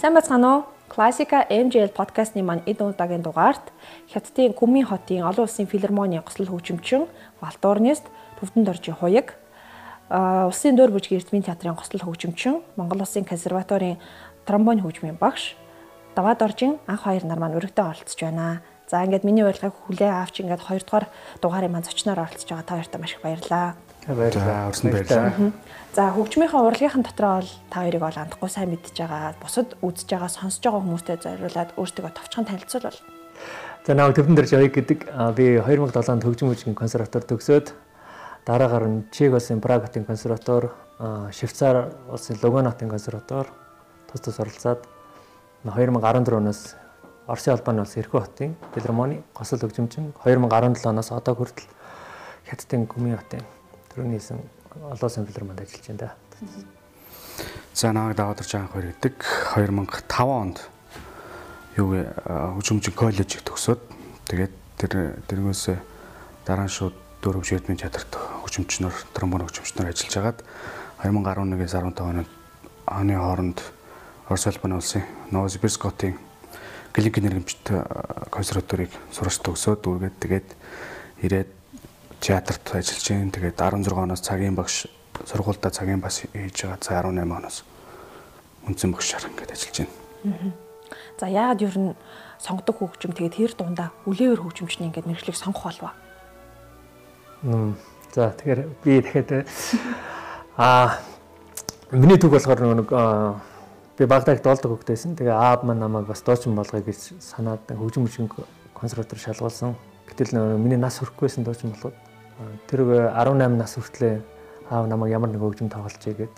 Сайн бацгаана уу? Классика MJL подкастны маань эд удаагийн дугаарт Хятадын Гүмийн хотын олон улсын филармоны гослол хөгжимчин Валдорнист Төвдөн Доржи Хуяг улсын дөр бүжгийн эрдмийн театрын гослол хөгжимчин Монгол улсын консерваторийн тромбон хөгжмийн багш Даваад Оржин анх хоёр нар маань өргөдөө оролцож байна. За ингээд миний урилгыг хүлээ авч ингээд хоёрдугаар дугаарыг маань зочноор оролцож байгаа та хоёртаа маш их баярлалаа. Баярлалаа. Өрсөн баярлалаа. За хөгжмийнхаа урлагийн дотроо бол та хоёрыг бол андахгүй сайн мэдж байгаа. Бусад үзэж байгаа, сонсож байгаа хүмүүстэй зориулаад өөртөө товчхон танилцуулбал. За наа төвдөн дэрж явъя гэдэг би 2007 онд хөгжим мужийн консерватор төгсөөд дараагаар нь Чех улсын Прагатын консерватор, Швейцар улсын Луганатын консерватор тус тус оролцоод 2014 оноос Оросын албаны улс Эрхүү хотын филармони госол хөгжимчин 2017 оноос одоо хүртэл Хятадын Гүмийн хотын төрөний хийсэн олон сан филармонд ажиллаж байна да. За намайг даваад орж байгаа хоёр гэдэг. 2005 онд юу хөгжимчин коллеж төгсөөд. Тэгээд тэр тэрнээс дараа нь шууд дөр хөгжмийн театрт хөгжимчнөр тромбон хөгжимчнөр ажиллаж хагаад 2011-ээс 15 онд оны хооронд Орос улбаны улсын Новосибирскотын Глинкийн нэргэмжт консерваторийг сурч төгсөөд үргээд тэгээд ирээд театрт ажиллаж байна. Тэгээд 16 оноос цагийн багш сургуультай цагийн бас хийж байгаа. За 18 оноос үндсэн багшаар ингээд ажиллаж байна. За яагаад ер нь сонгодог хөгжим тэгээд тэр дундаа үлээвэр хөгжимчний ингээд мэрэгчлийг сонгох болов? За тэгэхээр би дахиад аа миний төг болохоор нэг би Багдад доолдог хөгтэйсэн. Тэгээ аав маань намайг бас доочин болгоё гэж санаад хөгжим мөчийн консерватор шалгуулсан. Гэтэл миний нас хүрэхгүйсэн доочин болгоод Тэр 18 нас хүртлээр аав намайг ямар нэг хөгжим тоглолцъя гэд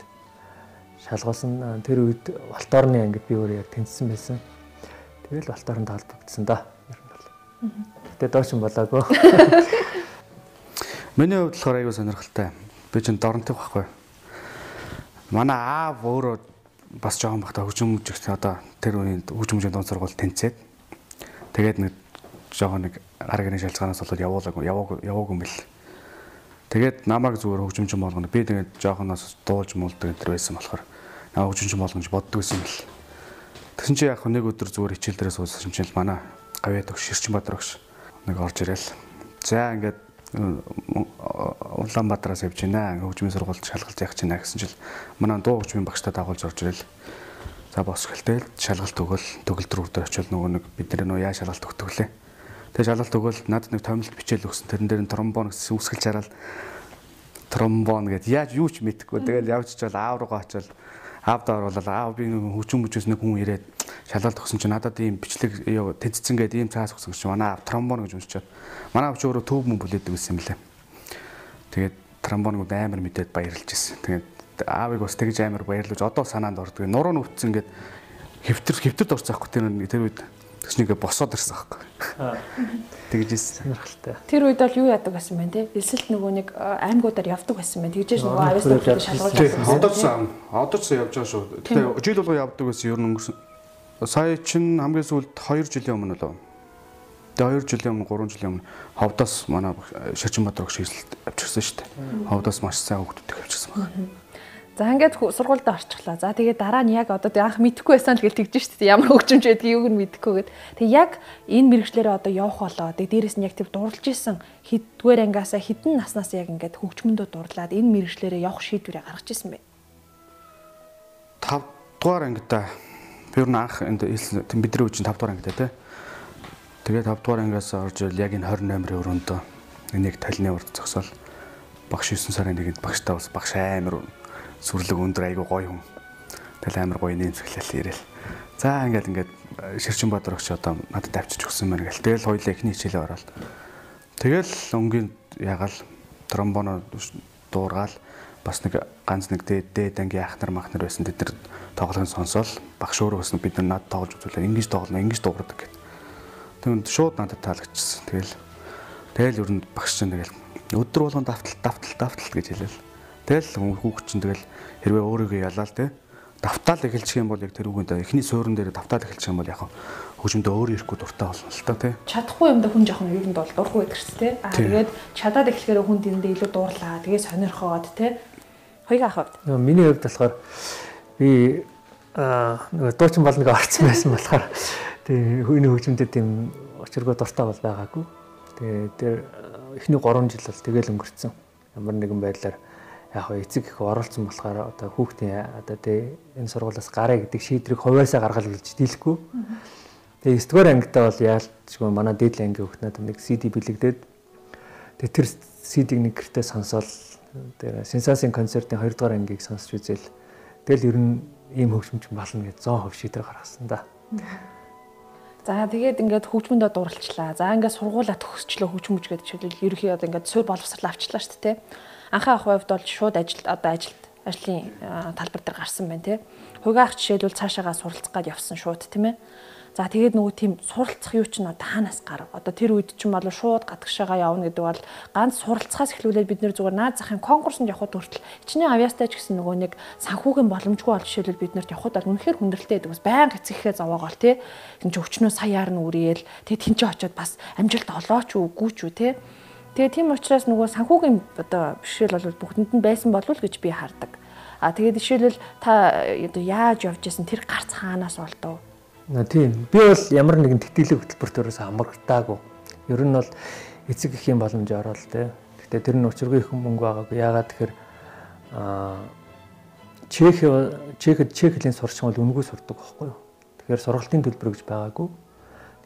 шалгуулсан. Тэр үед Валторны ангид би өөрөө яг тэнцсэн байсан. Тэгэл Валторнд таалбагдсан да. Гэтэ доош юм болоогүй. Миний хувьд болохоор аягүй сонирхолтой. Би ч доронтой байхгүй. Манай аав өөрөө бас жоохон бахта хөгжим мужигт одоо тэр үеийн хөгжим мужийн дунд сургууль тэнцээд тэгээд нэг жоохон нэг гар гэрийн шалцгаанаас болоод явуулаагүй яваагүй яваагүй юм бэл. Тэгээд намайг зүгээр хөгжимчин болгоно. Би тэгээд жоохоноос дуулж муулдаг энэ байсан болохоор наа хөгжимчин болгоно боддог байсан юм л. Тэгсэн чи яг нэг өдөр зүгээр хичээл дээрээ суусан чинь л манай гавьяд өгш Ширчин Баатар өгш нэг орж ирэл. За ингээд Улаанбаатараас явж байна. Хөгжмийн сургуульд шалгалт явах чинь гэсэн чил манай дуу хөгжмийн багштай дагуулж орж ирэл. За бос гэлтэл шалгалт өгөөл төгөлдөр үрдэ очил нөгөө нэг бид нар нөө яа шалгалт өгдөг лээ. Тэгээ шалгалт өгөөл надад нэг томилт бичээл өгсөн. Тэрэн дээр нь тромбон гэсэн үсгэлж хараад тромбон гэд яаж юу ч мэдэхгүй. Тэгэл явж чил аав руу очил аавд оруулаад аав би нэг хүчин мөчөөс нэг хүн ирээд шалгалт өгсөн чинь надад ийм бичлэг тэнцсэн гээд ийм цаас өгсөн чинь манай аав тромбон гэж уншичаад манай аав ч өөрөө төв мөн бүлээдэг байсан юм лээ. Тэгээд тромбоныг амар мэдээд баярлж ирсэн. Тэгээд аавыг бас тэгж амар баярлаж одоо санаанд ордог. Нуруу нүвтсэн гээд хэвтэр хэвтэрд орцсаахгүй тэр тэр үед Тэснийг босоод ирсэн аахгүй. Тэгж сонирхолтой. Тэр үед бол юу яадаг байсан бэ те? Элсэлт нөгөө нэг аймагуудаар явдаг байсан байна. Тэгжээж нөгөө авиас шалгуулж одоо ч явж байгаа шүү. Тэгээ жил болго явдаг байсан ер нь өнгөрсөн. Сая чин хамгийн сүүлд 2 жилийн өмнө лөө. Тэгээ 2 жилийн өмнө 3 жилийн өмнө ховдоос манай Ширчинбаатар өгш хийсэлт авчихсан шүү дээ. Ховдоос маш сайн хүмүүстэй авчихсан байна. За ингээд сургуульд орчихлоо. За тэгээд дараа нь яг одоо анх мэдэхгүй байсан л гэж тэгж дээ. Ямар хөгжимч байдгийг юуг нь мэдэхгүй гэд. Тэг яг энэ мэрэгчлэрээ одоо явах болоо. Тэг дээрэс нь яг тэр дурлж исэн хэддгээр ангиасаа хідэн наснаас яг ингээд хөгжмөндөө дурлаад энэ мэрэгчлэрээ явах шийдвэрээ гаргаж исэн бэ. 5 дугаар ангидаа би юу анх энд бидний үеийн 5 дугаар ангидаа тий. Тэгээд 5 дугаар ангиас орж ил яг энэ 28-ын өрөөндөө энийг талны урд зогсоол багш 9 сарын нэгэнд багштай бас багш амар сүрлэг өндөр айгу гоё хүн. Тэгэл амар гоё нэмсгэлэл ирээл. За ингээд ингээд Ширчин Баатар өгч одоо надад авчиж өгсөн мэн гэл. Тэгэл хоёлаа эхний хичээлээ ороод. Тэгэл өнгийн ягаал тромбоно дуургаал бас нэг ганц нэг дээд анги яахнар махнар байсан тэд нар тоглохын сонсоол багш өөрөө бас бид нар над тоглож үзүүлээ ингэж тоглоно ингэж дуурдаг гэд. Тэгвэл шууд надад таалагдчихсан. Тэгэл тэгэл ер нь багш чинь тэгэл өдөр болгон давтал давтал давтал гэж хэлээл. Тэгэл хүүхд чинь тэгэл хэрвээ өөрийгөө ялаал те давтаал эхэлчих юм бол яг тэр үгэнд эхний суурин дээр давтаал эхэлчих юм бол яг хөгжмөдөө өөр ирэхгүй дуртай болно л та тий. Чадахгүй юмда хүн жоохон юу юм бол дургүй байдаг ч тий. Аа тэгээд чадаад эхлэхээр хүн тэндээ илүү дуурлаа. Тэгээд сонирхоод тий. Хоёрын ах хувьд. Миний хувьд болохоор би аа нөгөө дуучин бол нэг орцсон байсан болохоор тэгээ хүний хөгжмөдөд тийм очиргоо дуртай бол байгаагүй. Тэгээ тэр эхний 3 жил бол тэгэл өнгөрцөн. Ямар нэгэн байдлаар яг хөө эцэг их оролцсон болохоор одоо хүүхдийн одоо тий энэ сургуулиас гараа гэдэг шийдрийг хувьяасаа гаргал гэж дийлэхгүй. Тэгээ 9 дугаар ангидаа бол яалтчгүй манай дээдлийн анги хүүхнүүд нэг CD бэлэгдээд тэгээ тэр CD-г нэг гэртээ сонсоол тэгээ сенсацийн концертын 2 дугаар ангийг сонсч үзэл тэгэл ер нь ийм хөгжмөж болно гэж 100% шийдвэр гаргасан да. За тэгээд ингээд хөгжмөндөө дурлцлаа. За ингээд сургуулаа төгсчлөө хөгжмөж гэдэг чиглэл ерөнхий одоо ингээд суурь боловсрал авчлаа шүү дээ. Анхаа ах хувьд бол шууд ажил одоо ажилд ажлын талбар дээр гарсан байна тий. Хугаах жишээлбэл цаашаагаа суралцах гад явсан шууд тийм ээ. За тэгээд нөгөө тийм суралцах юу ч нь одоо хаанаас гар. Одоо тэр үед ч юм бол шууд гадагшаага явна гэдэг бол ганц суралцахаас эхлүүлээд бид нэр зүгээр наад захын конкурсанд явхад хүртэл хичнээн авьяастай ч гэсэн нөгөө нэг санхүүгийн боломжгүй бол жишээлбэл бид нарт явхад бол үнэхээр хүндрэлтэй байдаг. Бас байнга эцэгхээ зовоогоол тий. Тин ч өчнөө саяар нь үриэл тий тэнцээ очиод бас амжилт олооч үгүй ч үү тий. Тэгээ тийм учраас нөгөө санхүүгийн одоо бишэл бол бүгдэнд нь байсан болов гэж би хардаг. А тэгээд жишээлбэл та одоо яаж явж исэн тэр гарц хаанаас болдоо Тийм. Би бол ямар нэгэн тэтгэлэг хөтөлбөртөөс хамрагдаагүй. Ер нь бол эцэг их юм боломж ороод те. Гэтэ тэр нь учиргүй их мөнгө байгаагүй. Яагаад тэгэхээр аа Чех Чехэд Чехэлийн сурчин бол үнгүй сурдаг байхгүй юу? Тэгэхээр сургалтын төлбөр гэж байгаагүй.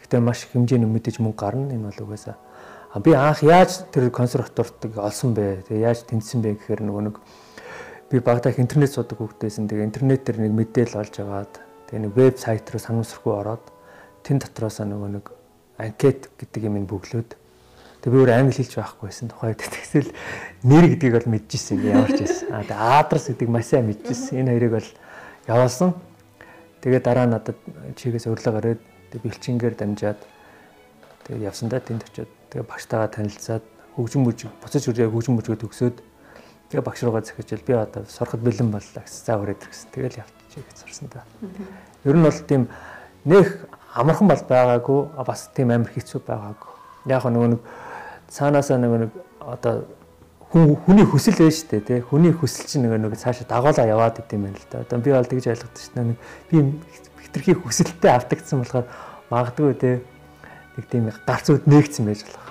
Гэтэ маш их хэмжээний мэдээж мөнгө гарна. Энэ бол угаасаа би анх яаж тэр консерваторийг олсон бэ? Тэгээ яаж тэнцсэн бэ гэхээр нөгөө нэг би багтаах интернет судаг хүүхдээсэн. Тэгээ интернетээр нэг мэдээлэл олж аваад Тэгээ нэг веб сайт руу санамсаргүй ороод тэн дотроос нөгөө нэг анкет гэдэг юм бүглөөд тэгээ би өөр англи хэлж байхгүй байсан тухайд тэгсэл нэр гэдгийг бол мэдчихсэн ямар ч байсан. Аа тэгээ адрес гэдэг маш сайн мэдчихсэн. Энэ хоёрыг бол явуулсан. Тэгээ дараа надад чигээс гараад тэгээ бэлчингээр дамжаад тэгээ явсан да тэнд очиод тэгээ багштайгаа танилцаад хөгжим мөж буцаж үрээ хөгжим мөжгөө төгсөөд тэгээ багш руугаа захижил би одоо сурахад бэлэн боллоо гэсэн. За өрөөд гэсэн. Тэгэл явт чи гэж сурсан да. Ер нь бол тийм нэх амархан бол байгаагүй бас тийм амар хэцүү байгаагүй. Яг нөгөө нэг цаанаасаа нөгөө нэг одоо хүн хүний хүсэл байж штэ тий хүний хүсэл чинь нөгөө нэг цаашаа дагуулаа яваад идэм байна л да. Одоо би бол тэгж ойлгодог шүү дээ. Би хитрхи хүсэлтэд автагдсан болохоор магадгүй тий нэг тийм гарц үд нээгцсэн байж болох.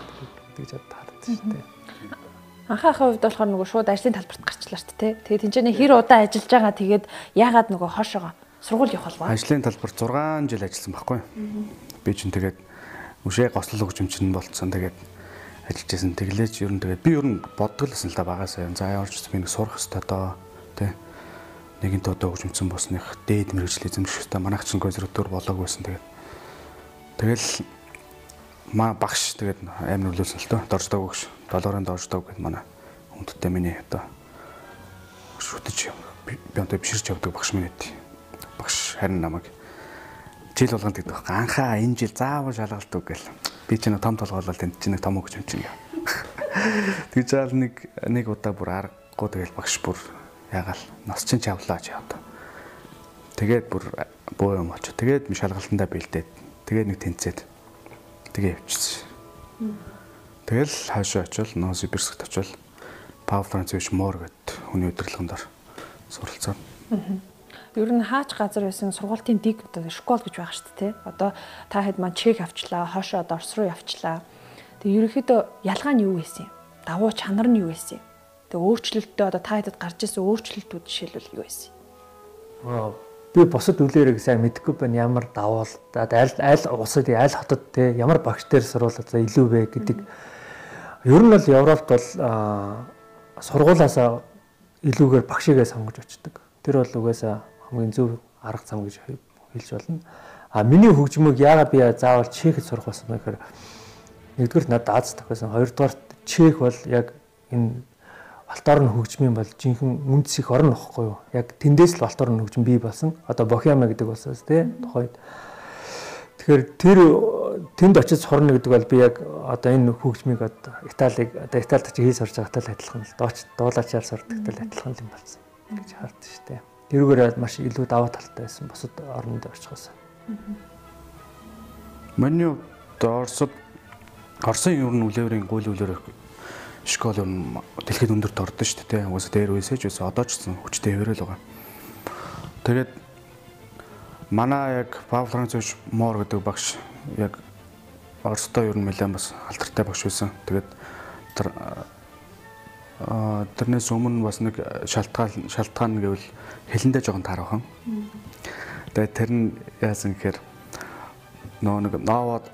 Тэгж боддог шүү дээ. Анхаахын хувьд болохоор нөгөө шууд ажлын талбарт гарчлаа шүү дээ. Тэгээд тэнцэнэ хэр удаа ажиллаж байгаа тэгээд яагаад нөгөө хошоогоо сургууль явах болов? Ажлын талбар 6 жил ажилласан байхгүй. Би чинь тэгээд үшээ гослол хөгжимч нь болцсон. Тэгээд ажиллаж байсан. Тэглээч ер нь тэгээд би ер нь боддог л байсан л да багасаа. За ямарч би нэг сурах хэрэгтэй доо. Тэ. Нэгэн тоо хөгжимцэн босных дээд мэрэгжил эзэмших хэрэгтэй. Манайх чинь консерватор болоог байсан. Тэгээд тэгэл маа багш тэгээд амар нөлөөсөн л тоо. Дорждог багш долоорын доождог гэд манай хүндтэй миний одоо шүтэж би одоо биширч явдаг багш минь эд. Багш харин намайг жил болгонд гэдэг баг. Анхаа энэ жил заавал шалгалт гэл. Би ч нэг том толгойлол тэнд чи нэг том өгч юм чинь. Тэгж аал нэг нэг удаа бүр аргагүй тэгэл багш бүр ягаал нас чин чавлаа ч яа. Тэгээд бүр боо юм очоо. Тэгээд шалгалтандаа бэлдээд тэгээд нэг тэнцээд тэгээ явчихсан. Тэгэл хаашаа очивол Новосибирскт очивол Пав Францевич Мор гэдэг хүний удирдлагын дор суралцсан. Ер нь хаач газар байсан сургуулийн дэг одоо школ гэж байгаа шүү дээ. Одоо та хэд маань чек авчлаа, хоошоо Орос руу явчлаа. Тэгээ ерөнхийдөө ялгаа нь юу байсан юм? Давуу чанар нь юу байсан юм? Тэгээ өөрчлөлтөө одоо та хэдэд гарч ирсэн өөрчлөлтүүд жишээлбэл юу байсан юм? Би босод үлээрээ сайн мэдэхгүй байна ямар даваал аль аль усад аль хотод те ямар багш дээр сурвал одоо илүү вэ гэдэг Ер нь бол Европт бол сургуулаасаа илүүгээр багшигээ сонгож очдог. Тэр бол угаасаа хамгийн зөв арга зам гэж хэлж болно. А миний хөгжмөг яагаад би заавал чехэд сурах болсон бэ гэхээр нэгдүгээр надад Аз тахсан, хоёрдугаар чех бол яг энэ алт орн хөгжмийн бол жинхэнэ үндэс их орн واخгүй юу. Яг тэндээс л алт орн хөгжим бий болсон. Одоо Бохема гэдэг болсоос тий тухайд. Тэгэхээр тэр тэнд очиж сурна гэдэг бол би яг одоо энэ хөгжмийг одоо Италиг одоо Италид очиж хийж сурж байгаатай л адилхан л дооч дуулаачаар сурдагтай л адилхан юм болсон гэж хард штэ. Тэрүүгээр маш илүү даваа талтай байсан бусад орнд очихоос. Миний хувьд Оросд Оросын ер нь үлээврийн гол үлээр школ нь дэлхийд өндөрт ордон шүү дээ. Угаасаа дээр үесэж байсан одоо ч гэсэн хүчтэй хэвээрэл байгаа. Тэгээд Манай яг Павл Францович Мор гэдэг багш яг Оростой ер нь нэлээд бас алдартай багш байсан. Тэгээд тэр тэрнээс өмнө бас нэг шалтгаан шалтгаан гэвэл хэлэндээ жоохон таархан. Тэгээд тэр нь яасан гэхээр нөө нэг наваад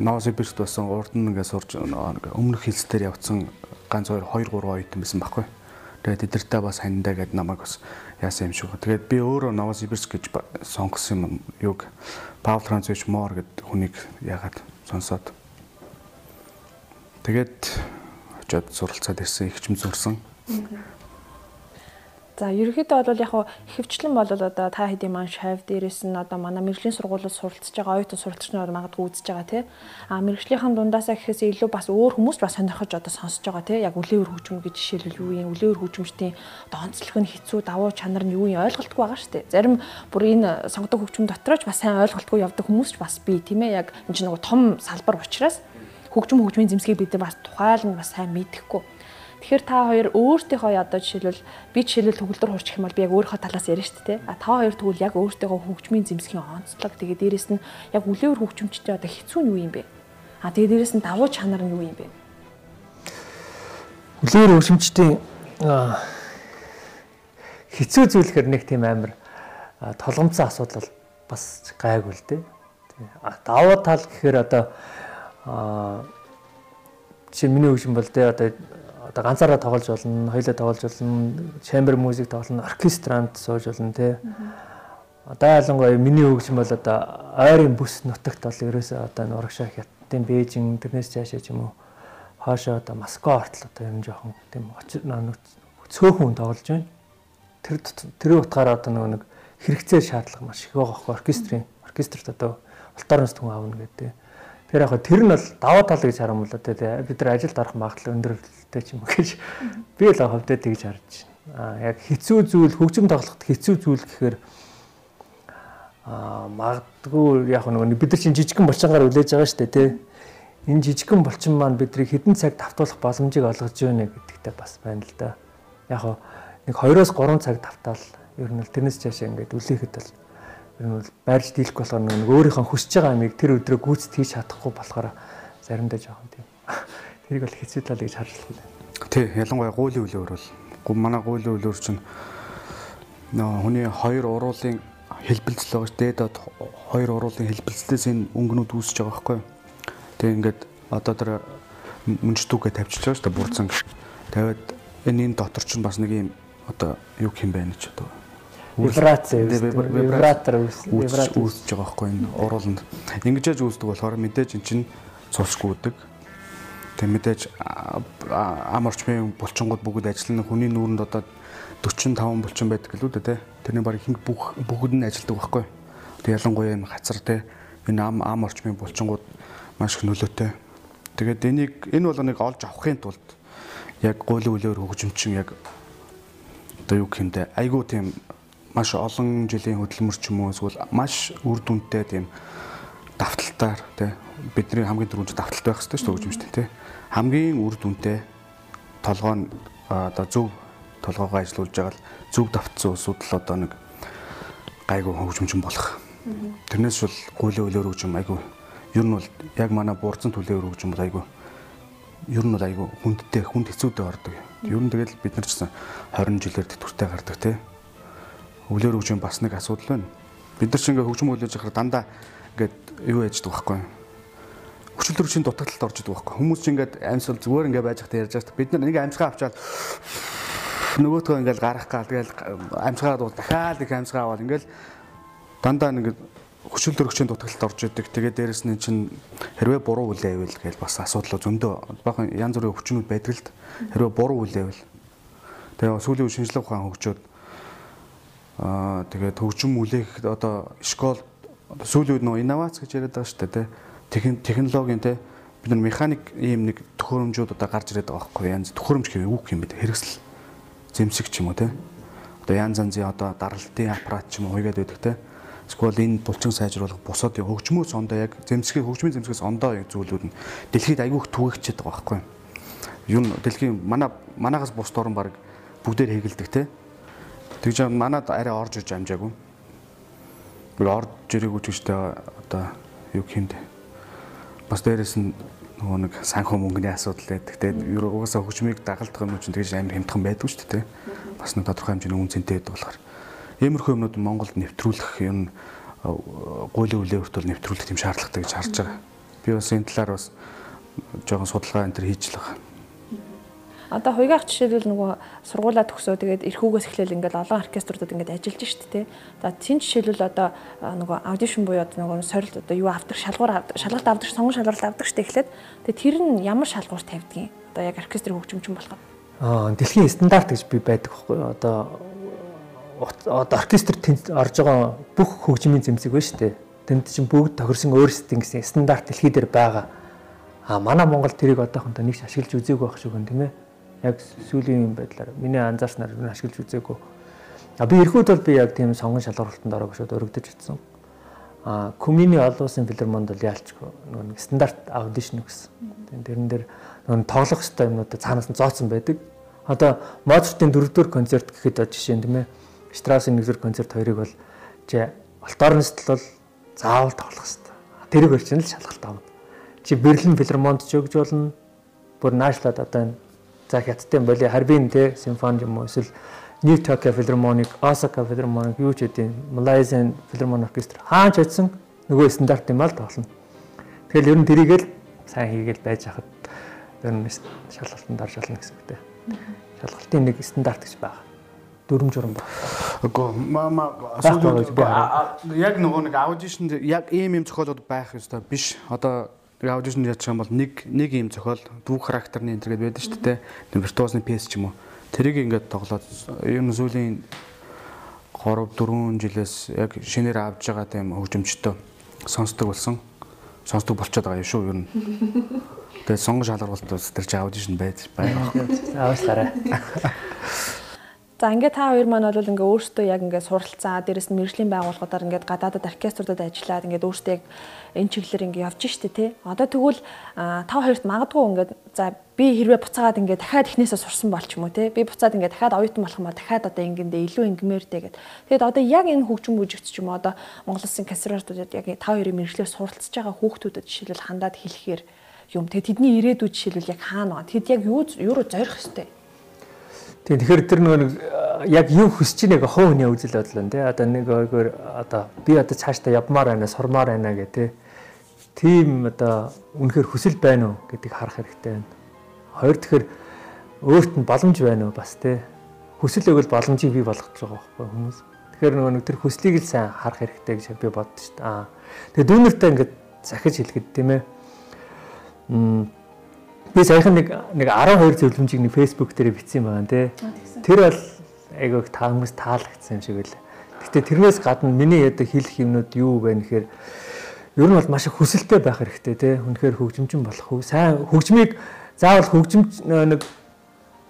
Новосибирск байсан урд нь ингээд сурж өмнөх хилс дээр явцсан ганц хоёр 2 3 оюутан байсан байхгүй. Тэгээд эдэртээ бас хандаа гэд намайг бас яасан юм шиг. Тэгээд би өөрөө Новосибирск гэж сонгосон юм юг Павл Францович Мор гэдэг хүнийг ягаад сонсоод тэгээд очиод суралцаад ирсэн их ч юм зурсан. За ерөнхийдөө бол яг хөвчлэн бол одоо та хэдийн маань шав дээрээс нь одоо манай мэрэгжлийн сургуулиуд суралцж байгаа оюутан суралцч нар магадгүй үзэж байгаа тий. А мэрэгжлийнхэн дундаасаа гэхээс илүү бас өөр хүмүүс бас сонирхож одоо сонсож байгаа тий. Яг үлээвэр хөгжим гэж жишээлбэл юу юм үлээвэр хөгжимчдийн донцлог нь хэцүү давуу чанар нь юу юм ойлголтгүй байгаа шүү дээ. Зарим бүр энэ сонгодог хөгжим дотроо ч бас сайн ойлголтгүй явдаг хүмүүс ч бас бий тийм ээ. Яг энэ чинь нэг том салбар учраас хөгжим хөгжмийн зэмсгийг бид нар бас тухайлан бас сайн мэдэхгүй Тэгэхээр та хоёр өөртөөхөө одоо жишээлбэл би жишээлбэл төгөлдөр хурчих юм бол би яг өөрийнхөө талаас ярьж шүү дээ. А та хоёр тэгвэл яг өөртөөхөө хөгжмийн зэмсгийн онцлог тэгээ дээрэс нь яг үлээвэр хөгжимчтэй одоо хэцүү нь юу юм бэ? А тэгээ дээрэс нь давуу чанар нь юу юм бэ? Үлээвэр хөгжимчдийн хэцүү зүйлэхэр нэг тийм амар толгомцсон асуудал бас гайгүй л дээ. Давуу тал гэхээр одоо чи миний хөгжим бол дээ одоо одоо ганцаараа тоглож болно, хоёулаа тоглож болно, chamber music тоглоно, оркестранд сууж болно тий. Одоо ялангуяа миний хөгжим бол одоо ойрын бүс нутагт бол ерөөсөө одоо нурагшаа хятадын Бээжин тэрнээс цаашаа ч юм уу хоошоо одоо Москва хортол одоо юм жоохон тийм цөөхөн тоглож байна. Тэр тэр утгаараа одоо нөгөө нэг хэрэгцээ шаардлага маш их байгаа хөө оркестрийн оркестрт одоо ултаарнаас түн аавна гэдэг. Тэр яг тэр нь бол даваа тал гэж харам бол одоо бид нар ажилд орох магадлал өндөр хэрэгтэй ч юм уу гэж би л хөвдөө тэгж харж байна. Аа яг хэцүү зүйл хөгжим тоглоход хэцүү зүйл гэхээр аа магадгүй яг нэг бид нар чинь жижигхэн булчингаар үлээж байгаа шүү дээ тий. Энэ жижигхэн булчин маань биднийг хэдэн цаг давтуулах боломжийг олгож байна гэдэгтэй бас байна л да. Яг нэг 2-оос 3 цаг давтаал ер нь л тэрнээс цаашаа ингээд үлээхэд бол ер нь бол байрж дийлэх болохоор нэг өөрийнхөө хүсэж байгаа амийг тэр өдрөө гүйцэд хийж чадахгүй болохоор заримдаа жоохон Тэрийг бол хэцүү тал гэж харж байна. Тий, ялангуяа гуулийн үлээр бол манай гуулийн үлээр чинь нөө хүний хоёр уруулын хэлбэлцэл байгаа ш. Дээд хоёр уруулын хэлбэлцлээс энэ өнгөнүүд үүсэж байгаа байхгүй? Тэгээ ингээд одоо тэр мөнчтүүгээ тавьчихж байгаа ш. Тэ бурцан. Тавиад энэ энэ дотор чинь бас нэг юм одоо юу юм байна ч одоо вибрац вибратор үүсэж байгаа байхгүй энэ урууланд. Ингэж яаж үүсдэг болохоор мэдээж эн чинь цусгүй үүдэг Тэг мэдээж ам орчмын булчингууд бүгд ажиллана. Хүний нүүрэнд одоо 45 булчин байдаг л үү дээ. Тэрний баг ихэнх бүх бүгд нь ажилладаг байхгүй. Тэг ялангуяа энэ хацар те энэ ам ам орчмын булчингууд маш их нөлөөтэй. Тэгээд энийг энэ бол нэг олж авахын тулд яг гуйлын үлээр хөгжимчин яг одоо юу гэмдэ айгуу тийм маш олон жилийн хөдөлмөр ч юм уу эсвэл маш үр дүнтэй тийм давталтаар тий бидний хамгийн түрүүнд давталт байх хэрэгтэй шүү дээ хөгжимчтэй тий хамгийн үр дүнтэй толгоо нь одоо зөв толгоогоо ажилуулж байгаа л зөв давтсан усуд л одоо нэг гайгүй хөгжимчин болох. Тэрнээс бол гуйлын үлээр хөгжим айгүй ер нь бол яг манай буурцан түлээр хөгжим бол айгүй ер нь бол айгүй хүндтэй хүнд хэцүүтэй ордог. Ер нь тэгэл бид нар ч гэсэн 20 жилээр тэтгэвртэй гардаг тий. Үлээр хөгжим бас нэг асуудал байна. Бид нар ч ингээ хөгжим хүлээж авахаар дандаа ингээд юу яждаг байхгүй юу? Хүчил төрөчийн дутагдлалд орж идэг байхгүй. Хүмүүс чинь ингээд амьсгал зүгээр ингээд байж хата ярьж байгаа. Бид нар нэг амьсгаа авчаад нөгөөтгөө ингээд гарах гал тэгэл амьсгаа дуул дахиад их амьсгаа аваад ингээд дандаа нэг хүчил төрөгчийн дутагдлалд орж идэг. Тэгээд дээрэс нь чинь хэрвээ буруу үйл явбал гэж бас асуудал зөндөө. Бахан янз бүрийн өвчнүүд байдаг л хэрвээ буруу үйл явбал тэгээ сүүлийн үе шинжлэх ухаан хөгжөөд аа тэгээд хөгжим үлээх одоо школ сүүлийн үед нөө инновац гэж яриад байгаа шүү дээ технологийн те бид нар механик ийм нэг төхөөрөмжүүд одоо гарч ирээд байгаа байхгүй янз төхөөрөмж гэвь үг юм бэ хэрэгсэл зэмсэг ч юм уу те. Одоо янз янзын одоо даралтын аппарат ч юм уу хуйгаад байдаг те. Эсвэл энэ булчин сайжруулах бусад хөгжмөөс ондоо яг зэмсгийн хөгжмийн зэмсгээс ондоо зүйлүүд нь дэлхийд айгүйх түгээгчээд байгаа байхгүй. Юу дэлхийн манай манаагаас бус дорн баг бүгдээр хэгэлдэг те. Тэгж манад арай орж иж амжаагүй. Орд жирэг үжигчтэй одоо юу хэмдэ. Бас дээрэс нь нөгөө нэг санхүү мөнгөний асуудал байдаг. Тэгээд угаасаа хөгжмийг дагалдах юм чинь тэгж амар хямдхан байдаг шүү дээ. Бас нэг тодорхой хэмжээний үн цэнтэй байдаг болохоор иймэрхүү юмнууд Монголд нэвтрүүлэх юм гуйлын үлээвэрт бол нэвтрүүлэх тийм шаардлагатай гэж харж байгаа. Би бас энэ талаар бас жоохон судалгаа энэ төр хийж л байгаа. Одоо хуйгаах жишээлбэл нөгөө сургуулаа төгсөө тэгээд эрхүүгээс эхлээл ингээд олон оркеструудад ингээд ажиллаж штт те. За тийм жишээлбэл одоо нөгөө аудишн буюу одоо нөгөө сорилт одоо юу авдаг шалгуур шалгалт авдаг сонгон шалгуулалт авдаг штт эхлээд тэгээд тэр нь ямар шалгуур тавьдгийг одоо яг оркестрийн хөгжимчин болоход. Аа дэлхийн стандарт гэж би байдаг байхгүй одоо одоо оркестр орж байгаа бүх хөгжмийн зэмсэг байна шүү дээ. Тэнд чинь бүгд тохирсон өөрсдийн гэсэн стандарт дэлхий дээр байгаа. А манай Монгол тэрийг одоохондоо нэгч ашиглаж үзээгүй байх шиг байна тийм ээ яг сүүлийн байдлаар миний анзаарснаар нь ашиглаж үзээгүй. А би эрхүүд бол би яг тийм сонгон шалгуулалтанд ороогүй шууд өргөдөж утсан. А коммуни олон улсын филармонд бол яалчгүй нэг стандарт аудишн гэсэн. Тэрэн дээр нэг тоглох хэвээр юмнуудаа цаанаас нь зооцсон байдаг. Одоо Моцартын дөрөвдүгээр концерт гэхэд жишээ нь тийм ээ Штраусын нэгдүгээр концерт хоёрыг бол чи алтарнст бол заавал тоглох хэвээр. Тэрийг бол чинь л шалгалт авна. Чи Берлин филармонд ч өгж болно. Бүр наашлаад одоо За хятадын боли Харбин те симфони юм уу эсвэл New Tokyo Philharmonic, Osaka Philharmonic юу ч гэдэг Malaysian Philharmonic Orchestra хаач очсон нөгөө стандарт юм аа л тоглоно. Тэгэл ер нь тэрийг л сайн хийгээл байж хахад ер нь шалгалтанд орж олно гэсэн үгтэй. Шалгалтын нэг стандарт гэж байгаа. Дүрм журам баг. Үгүй мама яг нөгөө нэг аудишнд яг ийм юм зохиолууд байх ёстой биш. Одоо Тэгээ аудишн юм бол нэг нэг ийм зохиол дүүх характерны энэ төргээд байдаг шүү дээ. Нэг виртуозны пьес ч юм уу. Тэрийг ингээд тоглоод ер нь сүүлийн 3 4 жилээс яг шинээр авж байгаа тийм хөгжимчтэй сонсдог болсон. Сонсдог болчиход байгаа юм шүү ер нь. Тэгээд сонгон шалгуулт бас тэр чи аудишн байж байгаа. Авааслаарай. За ингээд та хоёр маань бол ингээ өөртөө яг ингээ суралцаа, дээрэс нь мэрэгжлийн байгууллагуудаар ингээд гадаадад оркеструудад ажиллаад ингээд өөртөө яг энэ чиглэлээр ингээ явж штэ тий. Одоо тэгвэл та хоёрт магадгүй ингээд за би хэрвээ буцаагаад ингээ дахиад эхнээсээ сурсан болч юм уу тий. Би буцаад ингээ дахиад оюутан болох юм ба дахиад одоо ингэндээ илүү ингмээртэй гэд. Тэгэд одоо яг энэ хөгжим бүжигч ч юм уу одоо Монгол Улсын консерваторууд яг та хоёрын мэрэгчлэр суралцж байгаа хүүхдүүдэд жишээлбэл хандаад хэлэхээр юм. Тэгээ тэдний ирээдүйд жишээлбэл яг хаана байна? Тэд яг юу юу зорих хэвтэй Тийм тэгэхээр тэр нөгөө нэг яг юу хүсэж байгааг хоо хүний үзэл бодлоо тий. Одоо нэг ойгоор одоо би одоо цаашдаа явмаар байна, сурмаар байна тий. Тийм одоо үнэхээр хүсэл байна уу гэдгийг харах хэрэгтэй байна. Хоёр тэгэхээр өөрт нь боломж байна уу бас тий. Хүсэл өгөл боломжийг бий болгож байгаа байхгүй хүмүүс. Тэгэхээр нөгөө нэг тэр хүслийг л сайн харах хэрэгтэй гэж би боддоо шүү дээ. Аа. Тэгээ дүүнэртэй ингээд захиж хэлэхэд тийм ээ. Мм Би саяхан нэг нэг 12 зөвлөмжийг нэг Facebook дээр бичсэн байгаа нэ. Тэр бол айгүйх та хүмүүс таалагдсан юм шиг байл. Гэтэ тэрнээс гадна миний яд хэлэх юмнууд юу вэ гэхээр ер нь бол маш их хүсэлтэй байх хэрэгтэй те. Үнэхээр хөгжимчин болох уу? Сайн хөгжмийг заавал хөгжимч нэг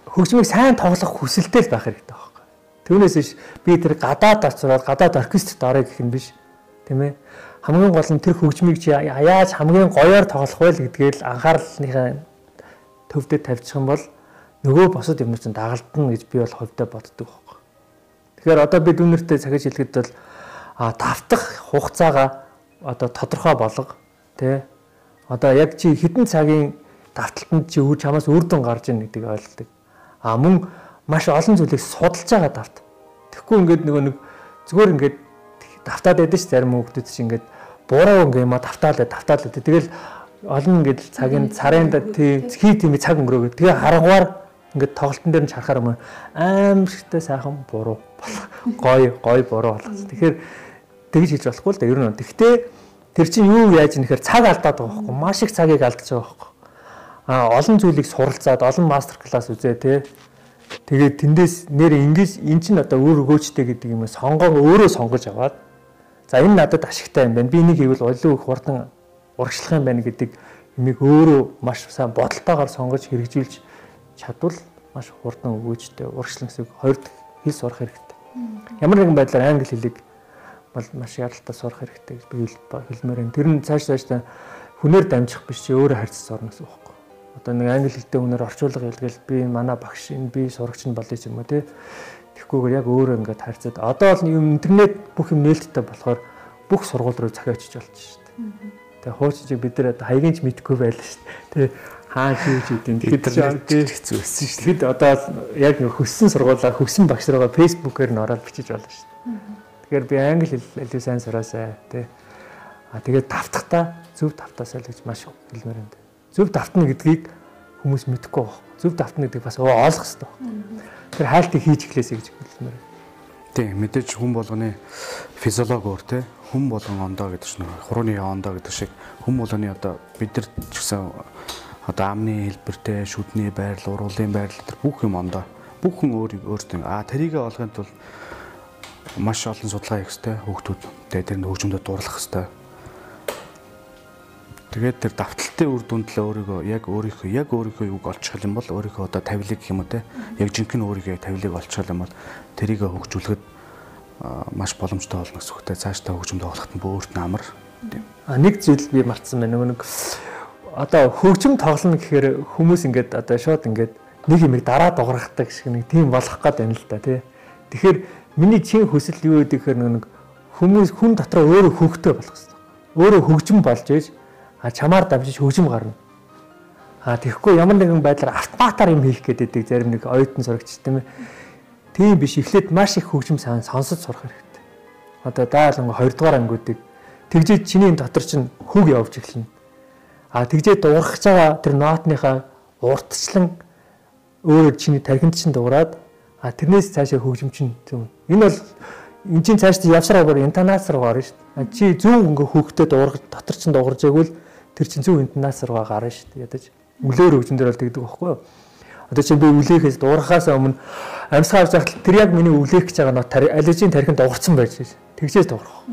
хөгжмийг сайн тоглох хүсэлтэй л байх хэрэгтэй байхгүй. Түүнээс биш би тэр гадаад очроод гадаад оркестрт орё гэх юм биш. Тийм ээ. Хамгийн гол нь тэр хөгжмийг чи яаж хамгийн гоёор тоглох вэ гэдгээл анхаарлынхаа төвдөд тавьчих юм бол нөгөө босод юмнууд чинь дагалдана гэж би бол хувьдаа боддог байхгүй. Тэгэхээр одоо би дүүнэртэй цагаж хэлэхэд бол а давтах хугацаагаа одоо тодорхой болго тий. Одоо яг чи хэдэн цагийн давталтанд чи үр чамаас үр дүн гарч ийн гэдгийг ойлгодог. А мөн маш олон зүйлийг судалж байгаа давт. Тэгэхгүй ингээд нөгөө нэг зүгээр ингээд давтаад байдаг ш зарим хүмүүс чинь ингээд буруу ингээ юм а давтаалаа давтаалаа. Тэгэл олон ингээд цагийн царын тий хий тийм цаг өнгөрөөгөө тэгээ харангугаар ингээд тоглолтын дээр нь харахаар юм аим шигтэй сайхан буруу гой гой буруу болгосон. Тэгэхээр тэгж хийж болохгүй л да ер нь. Тэгтээ тэр чинь юу яаж нэхэр цаг алдаад байгаа байхгүй маш их цагийг алдаж байгаа байхгүй. А олон зүйлийг суралцаад олон мастер класс үзээ те. Тэгээд тэндээс нэр ингэж эн чинь одоо өөр өгөөчтэй гэдэг юм сонгоо өөрөө сонгож аваад за энэ надад ашигтай юм байна. Би энийг хийвэл олон их хурдан урагшлах юм байна гэдэг юмыг өөрөө маш сайн бодолтойгоор сонгож хэрэгжүүлж чадвал маш хурдан өгөөжтэй урагшлан гэсэн хоёр хэл сурах хэрэгтэй. Ямар нэгэн байдлаар англи хэлийг бол маш яралтай сурах хэрэгтэй гэж би хэлмээр байна. Тэр нь цааш цаашдаа хүнээр дамжих биш чи өөрөө харьцаж орно гэсэн үг байхгүй. Одоо нэг англи хэлтэй хүнээр орчуулга хэлгээл би манай багш энэ би сурагч нь болъё юм уу те. Тэгхгүйгээр яг өөрөө ингээд харьцаад одоо бол юм интернет бүх юм нээлттэй болохоор бүх сургууль руу захиа очиж болж шүү дээ. Тэгээ хуучиг бид нар хаягийн ч мэдгүй байлаа шүү дээ. Тэгээ хаан хийж идэв. Тэгэхээр хэцүү байсан шүү дээ. Бид одоо яг хөссөн сургуулаа хөссөн багш руугаа фэйсбүүкээр нь ороод бичиж болно шүү дээ. Тэгэхээр би англи хэл илүү сайн сураасай тий. А тэгээд давтахтаа зөв давтаасаа л гэж маш хэлмээр юм. Зөв давтна гэдгийг хүмүүс мэдэхгүй байна. Зөв давтна гэдэг бас ойлгох хэрэгтэй байна. Тэр хайлтыг хийж эхлэсэй гэж хэлмээр. Тийм мэдээж хүн болгоны физиологи өөр тий хүн болгон ондоо гэдэг чинь хурууны ондоо гэдэг шиг хүн болгоны одоо бид нар ч гэсэн одоо амны хэлбэртэй шүдний байрал уруулын байрал тэр бүх юм ондоо. Бүх хүн өөр өөртөө. А тэрийг олохын тулд маш олон судалгаа хийх хэрэгтэй хүүхдүүд тэгээ тэр нь хөгжмөдөд дурлах хэрэгтэй тэгээд тэр давталтын үр дүндлээ өөрийгөө яг өөрийнхөө яг өөрийнхөө юг олчих юм бол өөрийнхөө одоо тавилыг гэх юм уу те? Яг жинхэнэ өөрийнхөө тавилыг олчих юм бол тэрийг хөгжүүлэхэд маш боломжтой болно гэсэн үгтэй цаашдаа хөгжмөд олоход нь бөөрт нь амар. А нэг зүйл би мартсан байна. Нэг одоо хөгжим тоглоно гэхээр хүмүүс ингээд одоо шууд ингээд нэг юмыг дараа дуурахдаг шиг нэг тийм болох гээд байна л да тий. Тэгэхээр миний чин хүсэл юу гэдэг гэхээр нэг хүмүүс хүн дотроо өөрөө хөвгтэй болох хэрэгтэй. Өөрөө хөгжим болж ээж а чамаар дамжиж хөгжим гарна. А тэгэхгүй ямар нэгэн байдлаар автоматар юм хийх гэдэг зарим нэг оюутан сурагч тийм ээ Тийм биш эхлээд маш их хөгжим сайн сонсож сурах хэрэгтэй. Одоо даалан 2 дугаар ангиудыг тэгжээд чиний дотор чинь хөг явж эхэлнэ. А тэгжээд дуурах байгаа тэр ноотныхаа уртчлан өөр чиний тархинд чинь дуурайад а тэрнээс цаашаа хөгжим чинь зөв. Энэ бол эн чинь цааш явсараа бүр интонац руу гарна шүү дээ. Чи зөв ингээ хөөгтэй дуурах дотор чинь дуурж байгвал тэр чинь зөв интонац руу гарна шүү дээ. Ядаж мөлөөр хөгжим дээр бол тэгдэг байхгүй юу? Одоо чи би үлээхээс дуурахаас өмнө амьсгаа авч байхад тэр яг миний үлээх гэж байгаа нот аллержийн тархинд дуурсан байж шээ. Тэгжээс дуурах.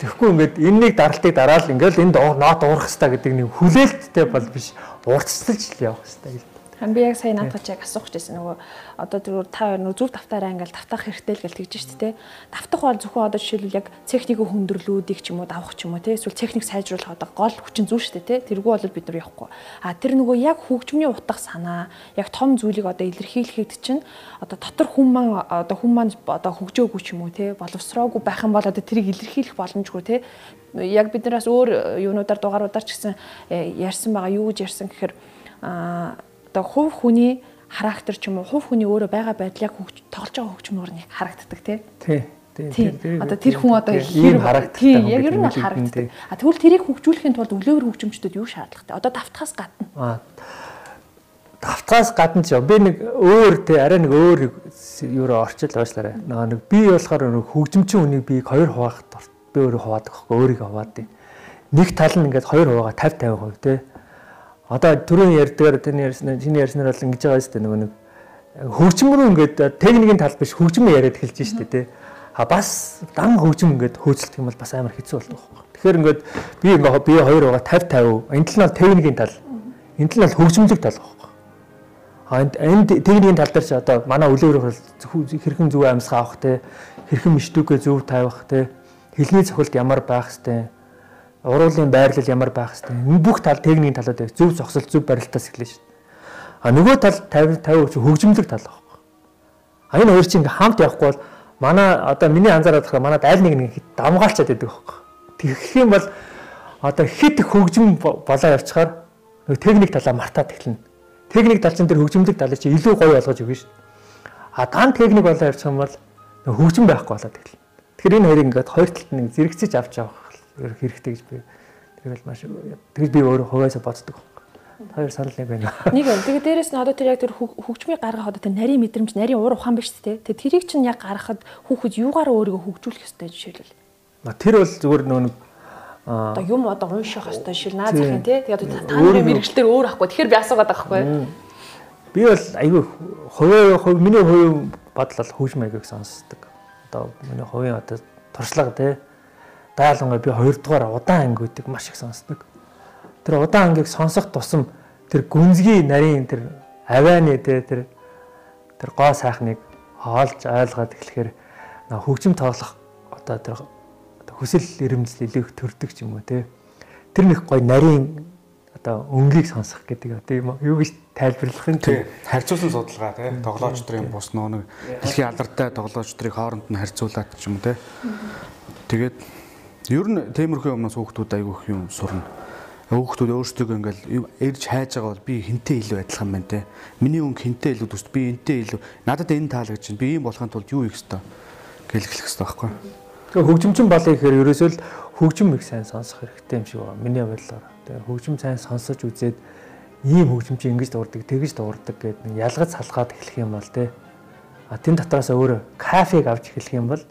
Тэгэхгүй ингээд энэнийг даралтыг дараал ингээд энэ нот дуурах хэрэгтэй гэдэг нэг хүлээлттэй бол биш. Уртцлж л явах хэрэгтэй Хан би яг сая наадах чиг асуух гэсэн нөгөө одоо тэр та нөгөө зүв давтаараа ингээл давтах хэрэгтэй л гэж тэгж штэ тэ. Давтах бол зөвхөн одоо жишээлбэл яг техникийн хүндрэлүүдийг ч юм уу давах ч юм уу тэ эсвэл техник сайжруулах одоо гол хүчин зүйл штэ тэ. Тэргүй бол бид нар явахгүй. А тэр нөгөө яг хөгжмний утга санаа яг том зүйлийг одоо илэрхийлэхэд чинь одоо дотор хүн маань одоо хүн маань одоо хөгжөөгүй ч юм уу тэ боловсроогүй байх юм бол одоо тэрийг илэрхийлэх боломжгүй тэ яг биднээс өөр юунуудаар дугааруудаар ч гэсэн э, ярьсан байгаа юу гэж ярьсан гэхээр одоо хувь хүний характер ч юм уу хувь хүний өөрөө байгаа байдлыг тоглож байгаа хөгжмөр нэг харагддаг тий. Тий. Тийм. Одоо тэр хүн одоо хэр харагддаг. Тийм, яг ер нь бол харагддаг. А тэгвэл тэрийг хөгжүүлэхийн тулд өглөөр хөгжимчдөд юу шаардлагатай? Одоо давтахаас гадна. Аа. Давтахаас гадна ч би нэг өөр тий арай нэг өөр юуроо орчил уушлаарай. Нэг би болохоор нэг хөгжимчин үнийг би хоёр хуваах би өөрөө хуваадаг байхгүй өөрийгөө хуваад. Нэг тал нь ингээд хоёр хуваагаа 50 50% тий одоо түрүүн ярьдгаар таны ярьсан чиний ярьснаар бол ингэж байгаа шүү дээ нөгөө нэг хөгжим рүү ингээд техникийн тал биш хөгжим яриад эхэлж шүү дээ тий. А бас дан хөгжим ингээд хөөцөлдөх юм бол бас амар хэцүү болдог байхгүй. Тэгэхээр ингээд би ингээд би хоёр байгаа 50 50. Энэ тал нь техникийн тал. Энэ тал нь хөгжимлэг тал байхгүй. А энд техникийн тал дээр ч одоо манай үлээр хэрхэн зөв амьсгаа авах те хэрхэн миштүүгээ зөв тавих те хэлний цохилт ямар байх хэвтэй уруулын байрлал ямар байх хэвтэй. Энэ бүх тал техникийн талууд байх. Зөв зогсол, зөв барилтаас эхлэв шүү. А нөгөө тал 50 50% хөгжимлөг тал байхгүй. А энэ хоёр чинь ингээм хамт явахгүй бол манай одоо миний анзаараад байгаа манад аль нэг нэг дамгаалчаад байдаг байхгүй. Тэгэх юм бол одоо хит хөгжим болоо явчихаар нөгөө техник талаа мартаад эхэлнэ. Техник тал чинь тэр хөгжимлөг талыг чи илүү гоё болгож өгнө шүү. А дан техник болоо явчих юм бол хөгжим байхгүй болоод эхэлнэ. Тэгэхээр энэ хоёрыг ингээд хоёр талд нэг зэрэгцэж авч явах хэрэгтэй гэж би тэгэл маш тэгэл би өөрөө хувьяасаа боддог. Хоёр санал нэг байна. Нэг байна. Тэгээ дээрэс нь одоо тэр яг тэр хөгжмийг гаргах одоо тэр нарийн мэдрэмж, нарийн уур ухаан биш үү? Тэгээ тэрийг чинь яг гаргахад хүүхэд юугаар өөрийгөө хөгжүүлэх ёстой жишээлбэл. Тэр бол зүгээр нөгөө одоо юм одоо унших ёстой шил наа захын тий. Тэгээ та нарын мэрэгчлэр өөр ахгүй. Тэгэхээр би асуугаад байгаа байхгүй. Би бол айгүй хувийн хувь миний хувийн бодлол хөгжим аягийг сонсдог. Одоо миний хувийн одоо туршлага тий Даалангаа би 2 дугаар удаан ангиудыг маш их сонсдог. Тэр удаан ангийг сонсох тусам тэр гүнзгий нарийн тэр авианы тэр тэр гоо сайхныг хоолж ойлгоод эхлэхээр хөгжим тоглох одоо тэр хүсэл эрмэлзэл илүү их төрдөг юм уу те. Тэр нэг гой нарийн одоо өнгийг сонсох гэдэг одоо юм юу гэж тайлбарлах юм те. Харьцуулсан судалгаа те. Тоглоомч нарын бус нөө нэг дэлхийн алдартай тоглоомч нарыг хооронд нь харьцуулаад ч юм уу те. Тэгээд Ер нь темирхүү юмнаас хүүхдүүд айгүй их юм сурна. Хүүхдүүд өөрсдөө ингээл эрж хайж байгаа бол би хинтээ илүү адилхан байна те. Миний өнгө хинтээ илүү төст би энтэй илүү надад энэ таалагдж байна. Би ийм болохын тулд юу хийх ёстой гэлгэлэх ёстой байхгүй. Тэгээ хөгжимчин болъё гэхээр ерөөсөө л хөгжим их сайн сонсох хэрэгтэй юм шиг байна. Миний бодлоор. Тэгээ хөгжим сайн сонсож үзээд ийм хөгжимч ингэж дуурдаг, тэгж дуурдаг гэдэг ялгаж салгаад эхлэх юм бол те. А тэн дотроос өөрөө кафег авч эхлэх юм бол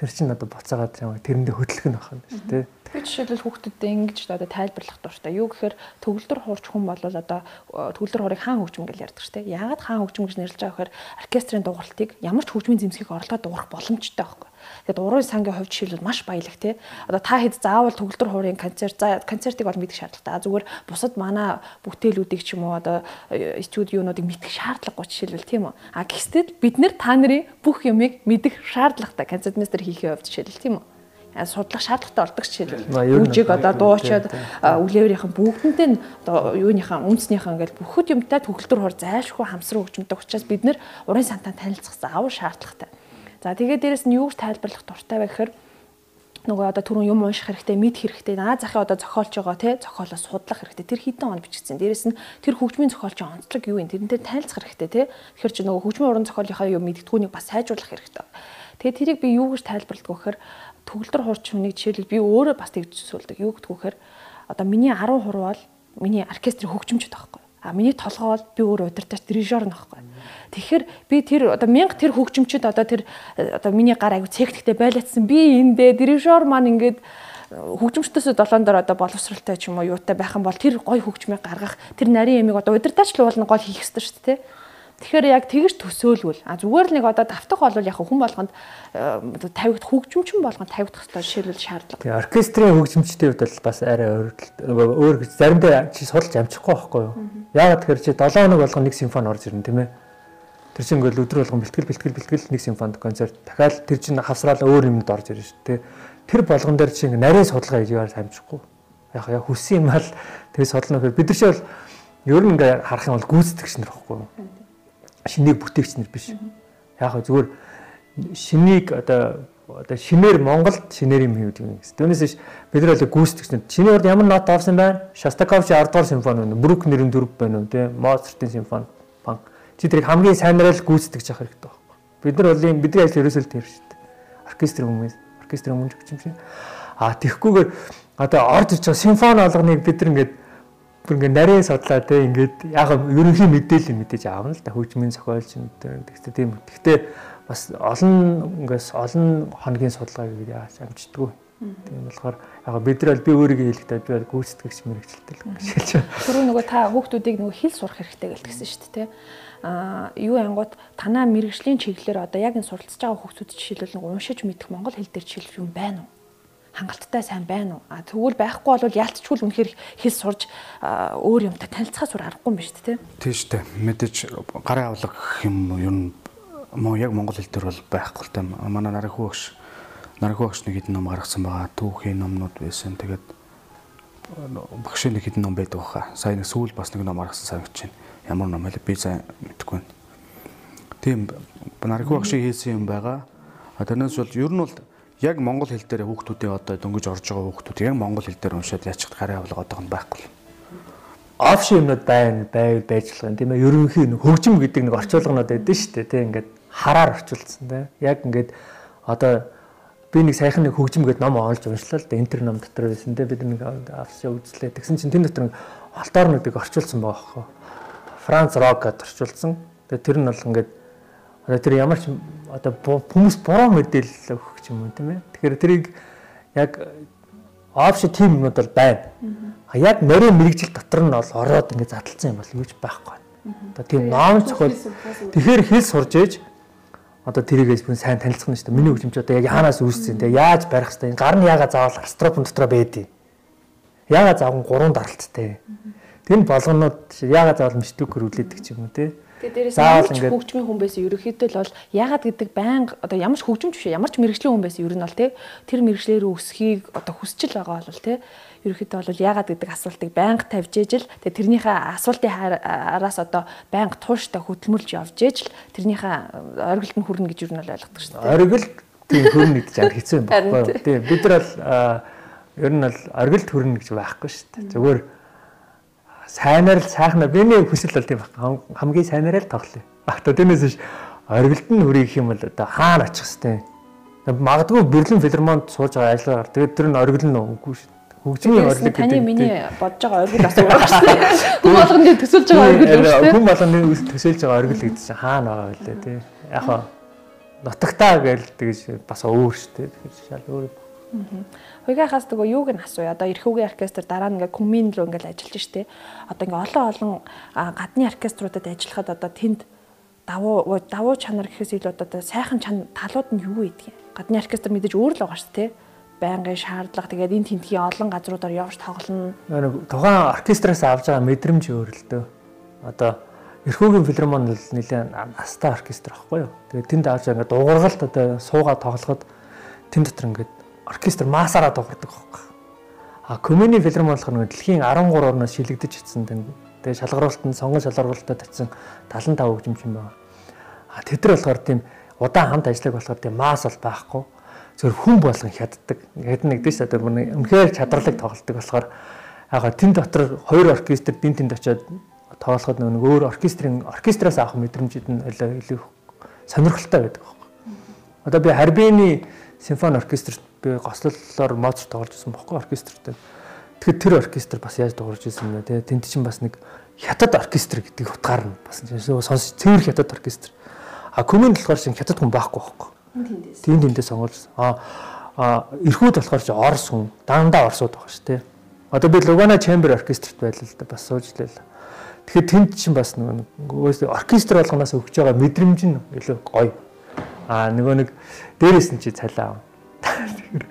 тэр чинь одоо буцаагаад тэрэндээ хөдлөх нь байна шүү дээ. Тэгэхээр жишээлбэл хүүхдүүдэд ингэж одоо тайлбарлах дуртай. Юу гэхээр төгөлдөр хуурч хүн бол одоо төгөлдөр хуурыг хаан хөгжим гэж ярьдаг шүү дээ. Яагаад хаан хөгжим гэж нэрлэж байгаа гэхээр оркестрийн дууралтыг ямар ч хөгжмийн зэмсгийг орлоод дуурах боломжтой байхгүй. Тэгэд урын сангийн хувьд жишээлбэл маш баялаг тий. Одоо та хэд заавал төгөлдөр хуурын концерт за концертыг бол мэдэх шаардлагатай. Зүгээр бусад манай бүтээлүүдийг ч юм уу одоо э, студиунуудыг мэдэх шаардлагагүй жишээлбэл тийм үү. А гэстэл бид нэр та нарын бүх юмыг мэдэх шаардлагатай концертмейстер хийхээ хувьд жишээлбэл тийм үү судлах шаардлагатай болдог жишээлбэл үжиг одоо дуучаад үлээврийнхэн бүгдэнтэй одоо юуныхаа үндэснийхэн ингээл бүхд юмтай төгөлдөр хор зайлшгүй хамсруу хөгжмөнтэй учраас бид нэр урын сантаа танилцах заавал шаардлагатай. За тэгээд дээрэс нь юу гэж тайлбарлах дуртай вэ гэхээр нөгөө одоо түрүүн юм унших хэрэгтэй, мэд хэрэгтэй. Наа захын одоо зохиолж байгаа тий зохиолоос судлах хэрэгтэй. Тэр хідэн он бичигдсэн. Дээрэс нь тэр хөгжмийн зохиолчийн онцлог юу юм? Тэрнтэй танилцах хэрэгтэй тий. Тэгэхээр чи нөгөө хөгжмийн уран зохиолынхаа юм мэддгүүнийг бас сайжруулах хэрэгтэй. Тэгээд тэрийг би юу гэж тайлбарладаг вэ гэхээр төгөлдөр хурч хүнийг жишээлбэл би өөрөө бас тэгж зүйлдэг. Юу гэдг вэ гэхээр одоо миний 10 хуруу бол миний оркестрийн хөгжимчд байхгүй. А миний толгой бол би өөр удирдах дирижер нөхгүй. Тэгэхээр би тэр одоо мянга тэр хөгжимчд одоо тэр одоо миний гар аягүй цэгтгтэй байлаадсан. Би эндээ дирижер маань ингээд хөгжимчдөөсөө долоон дор одоо боловсралтай ч юм уу юутай байх юм бол тэр гой хөгжмийг гаргах тэр нарийн ямиг одоо удирдаач л уулна гол хийх ёстой шүү дээ Тэгэхээр яг тэгж төсөөлвөл а зүгээр л нэг одоо давтах бол яг хүн болгонд тавигдах хөгжимчин болгонд тавигдах хэрэгтэй жишээлбэл шаардлага. Тэгээ оркестрийн хөгжимчдийн хувьд бол бас арай өөр өөр гэж заримдаа чи судалж амжихгүй байхгүй юу? Яагаад тэгэхээр чи 7 хоног болгоно нэг симфони орж ирнэ тийм ээ. Тэр чинь ингээл өдөр болгон бэлтгэл бэлтгэл бэлтгэл нэг симфонд концерт дахиад тэр чинь хавсраал өөр юмд орж ирнэ шүү дээ. Тэр болгон дээр чи ингээ нарийн судалгаа хийж яваар амжихгүй. Яг яг хүссэн юм ал тэгээ судална гэхээр бид нар шиг бол ер нь ингээ харах юм бол гүйцэтгэгч нар байхгүй юу? Шинийг бүтээгч нар биш. Яг зүгээр шинийг одоо одоо шинээр Монголд шинээр юм хийдэг юм. Түүнээс бид нар бол гүйцэтгэгч нар. Чиний урд ямар нот авсан байна? Шостакович 10 дугаар симфони байна. Брук нэрийн дөрв байна уу те? Моцартын симфони. Пан. Чи тэрийг хамгийн сайнараа л гүйцэтгэж явах хэрэгтэй байхгүй. Бид нар бол юм бидний ажил ерөөсөө тэр шүү дээ. Оркестрийн хүмүүс, оркестрийн хүмүүс гэж юм шиг. А тэгхгүйгээр одоо орж иж байгаа симфони алганыг бид нар ингээд бүр ингээ нарийн судлаа те ингээд яг ерөнхий мэдээлэл мэдээж аавна л да хөгжмийн зохиолч тэгтээ тийм. Гэхдээ бас олон ингээс олон хоногийн судалгааг яаж амждаггүй. Тийм болохоор яг бид нар би өөрийгөө хэлэхдээ би гүйцэтгэгч мэрэгчлээ л гэж хэлж байна. Түрүү нөгөө та хүүхдүүдийг нөгөө хэл сурах хэрэгтэй гэлтгсэн шүү дээ те. Аа юу ангууд танаа мэрэгжлийн чиглэлээр одоо яг энэ суралцж байгаа хүүхдүүд жишээлбэл уншиж мэдэх монгол хэл дээр жишээлбэл юм байна уу? Хангалттай сайн байна уу? А тэгвэл байхгүй бол ялцчгүй үнэхээр хэл сурж өөр юмтай танилцахаа сур аргагүй юм биш үү те? Тийм шүү дээ. Мэдээж гарын авлага гэх юм юу мөн яг монгол хэл дээр бол байхгүй л таа. Манай багш нарийн хүү багш нэг хэдэн ном гаргасан байгаа. Түүхийн номнууд байсан. Тэгээд багш нэг хэдэн ном байдаг баха. Сая нэг сүүл бас нэг ном гаргасан санагч байна. Ямар ном вэ? Би сайн мэдэхгүй байна. Тийм нарийн хүү багшийн хийсэн юм байгаа. Тэрнээс бол ер нь бол яг монгол хэл дээр хүүхдүүдийн одоо дөнгөж орж байгаа хүүхдүүд яг монгол хэл дээр уншаад яачих гараа авлага одоог нь байхгүй. Опшн юмнууд байна, байв байж байгаа юм тийм ээ. Ерөнхий нэг хөгжим гэдэг нэг орчуулгонууд байдаг шүү дээ тийм ингээд хараар орчуулсан тийм. Яг ингээд одоо би нэг сайхан нэг хөгжим гэдэг ном оолж уншлаа л да энтер ном дотор байсан тийм бид нэг авсаа үзлээ. Тэгсэн чинь тэн дотор алтаар нэгдэг орчуулсан байгаа хөө. Франц рок гэдээ орчуулсан. Тэгээ тэр нь бол ингээд одоо тэр ямар ч одоо хүмүүс буруу мэдээлэл өгөх юм уу тийм ээ. Тэгэхээр тэрийг яг опшн тим юмуд бол байна. А яг нарийн мэрэгжил дотор нь бол ороод ингэ задлцсан юм бол юуж байхгүй. Одоо тийм ном зохиол тэгэхээр хэл сурж ээж одоо тэрийгээс бүр сайн танилцах нь шүү дээ. Миний хөгжимч одоо яг яанаас үүссэн те яаж барих хэвээр гар нь яага заавал астропон дотроо байдیں۔ Яага заавал гурван даралттай. Тэр болгонууд яага заавал мистикэр үлээдэг ч юм уу те. Тэгээ дээрээс ямар ч хөгжмийн хүн байсан ерөөхдөө л бол яагаад гэдэг байнга одоо ямар ч хөгжимч биш ямар ч мэрэгжлийн хүн байсан ер нь бол тий тэр мэрэгжлэр өсхийг одоо хүсэж л байгаа бол тий ерөөхдөө бол яагаад гэдэг асуултыг байнга тавьж ижил тэгээ тэрнийхээ асуултын араас одоо байнга тууштай хөдөлмөрлж явж ижил тэрнийхээ оргилд нь хүрнэ гэж ер нь бол ойлгодог шүү дээ. Оргил тийм хөрн нэгж ар хэцүү юм байна. Тийм бид нар бол ер нь бол оргил төрнө гэж байхгүй шүү дээ. Зүгээр сайнаар л сайхнаар биний хүсэл бол тийм байна. Хамгийн сайнаар л тоглоё. Багтаа тэрнээс биш оргилд нь хүрэх юм бол одоо хаана очих хэвтэй. Магадгүй Берлин филармонд сууж байгаа ажиллагаар тэгээд тэр нь оргил нь үгүй шүү хөгжмийн орлог гэдэг. Таны миний бодож байгаа оргил бас угаа шүү. Хүн болгоны төсөлж байгаа оргил шүү дээ. Хүн болгоны төсөөлж байгаа оргил гэдэг чинь хаана байгаа вэ тий. Яг хаа нутагтаа гээл тэгэж бас өөр шүү дээ. Тэгэхээр шал өөр. Хуйгахаас нөгөө юуг нь асууя. Одоо эрх үгийн оркестр дараа нь ингээ комин руу ингээл ажиллаж штэ. Одоо ингээ олон олон гадны оркеструудад ажиллахад одоо тэнд давуу давуу чанар гэхээс илүү одоо сайхан чанар талууд нь юу гэдгийг. Гадны оркестр мэдээж өөр л байгаа шүү дээ байнгын шаардлага тэгээд энэ тентгийн олон газруудаар явж тоглоно. Нэг тухайн оркестраас авж байгаа мэдрэмж өөр л дөө. Одоо Эрхүүгийн филармон бол нэлээд настай оркестр байхгүй юу. Тэгээд тэнд авч байгаа ингээд дуугаргалт одоо суугаа тоглоход тэн дотор ингээд оркестр маасаараа дуурдаг байхгүй. А Коммуни филармон болохоор дэлхийн 13 орноос шилэгдэж ицсэн тэгээд шалгаруулалтанд сонгон шалгаруулалтад тавьсан 75 хөгжимч юм байна. А тэд нар болохоор тийм удаан хамт ажиллаг болохоор тийм мас бол байхгүй зөв хүн болгон хяддаг. Ингээд нэгдэж шүү дээ. Үнэхээр чадварлаг тоглолдог болохоор яг тэн дотор хоёр оркестр бин тэнд очиод тоглоход нэг өөр оркестрийн оркестраас авах мэдрэмжүүд нь илүү сонирхолтой байдаг. Одоо би Харбины симфони оркестрт би гослолоор Моцарт тоглож байсан байхгүй оркестртэй. Тэгэхээр тэр оркестр бас яаж дуурж ирсэн бэ? Тэгээ тэнд чинь бас нэг хятад оркестр гэдэг утгаар нь бас сонс цэвэр хятад оркестр. А коммунд болохоор шин хятад хүн байхгүй байхгүй. Тийм тэндээ сонгуулсан. А а эрхүүд болохоор чи орс хүн дандаа орсууд байгаа шүү дээ. Одоо би Лугана Chamber Orchestra-т байлаа л да бас сууж лээ. Тэгэхээр тэнд чинь бас нөгөө оркестр болгоноос өгч байгаа мэдрэмж нь илүү гоё. А нөгөө нэг дээрээс нь чи цалиа. Тэгэхээр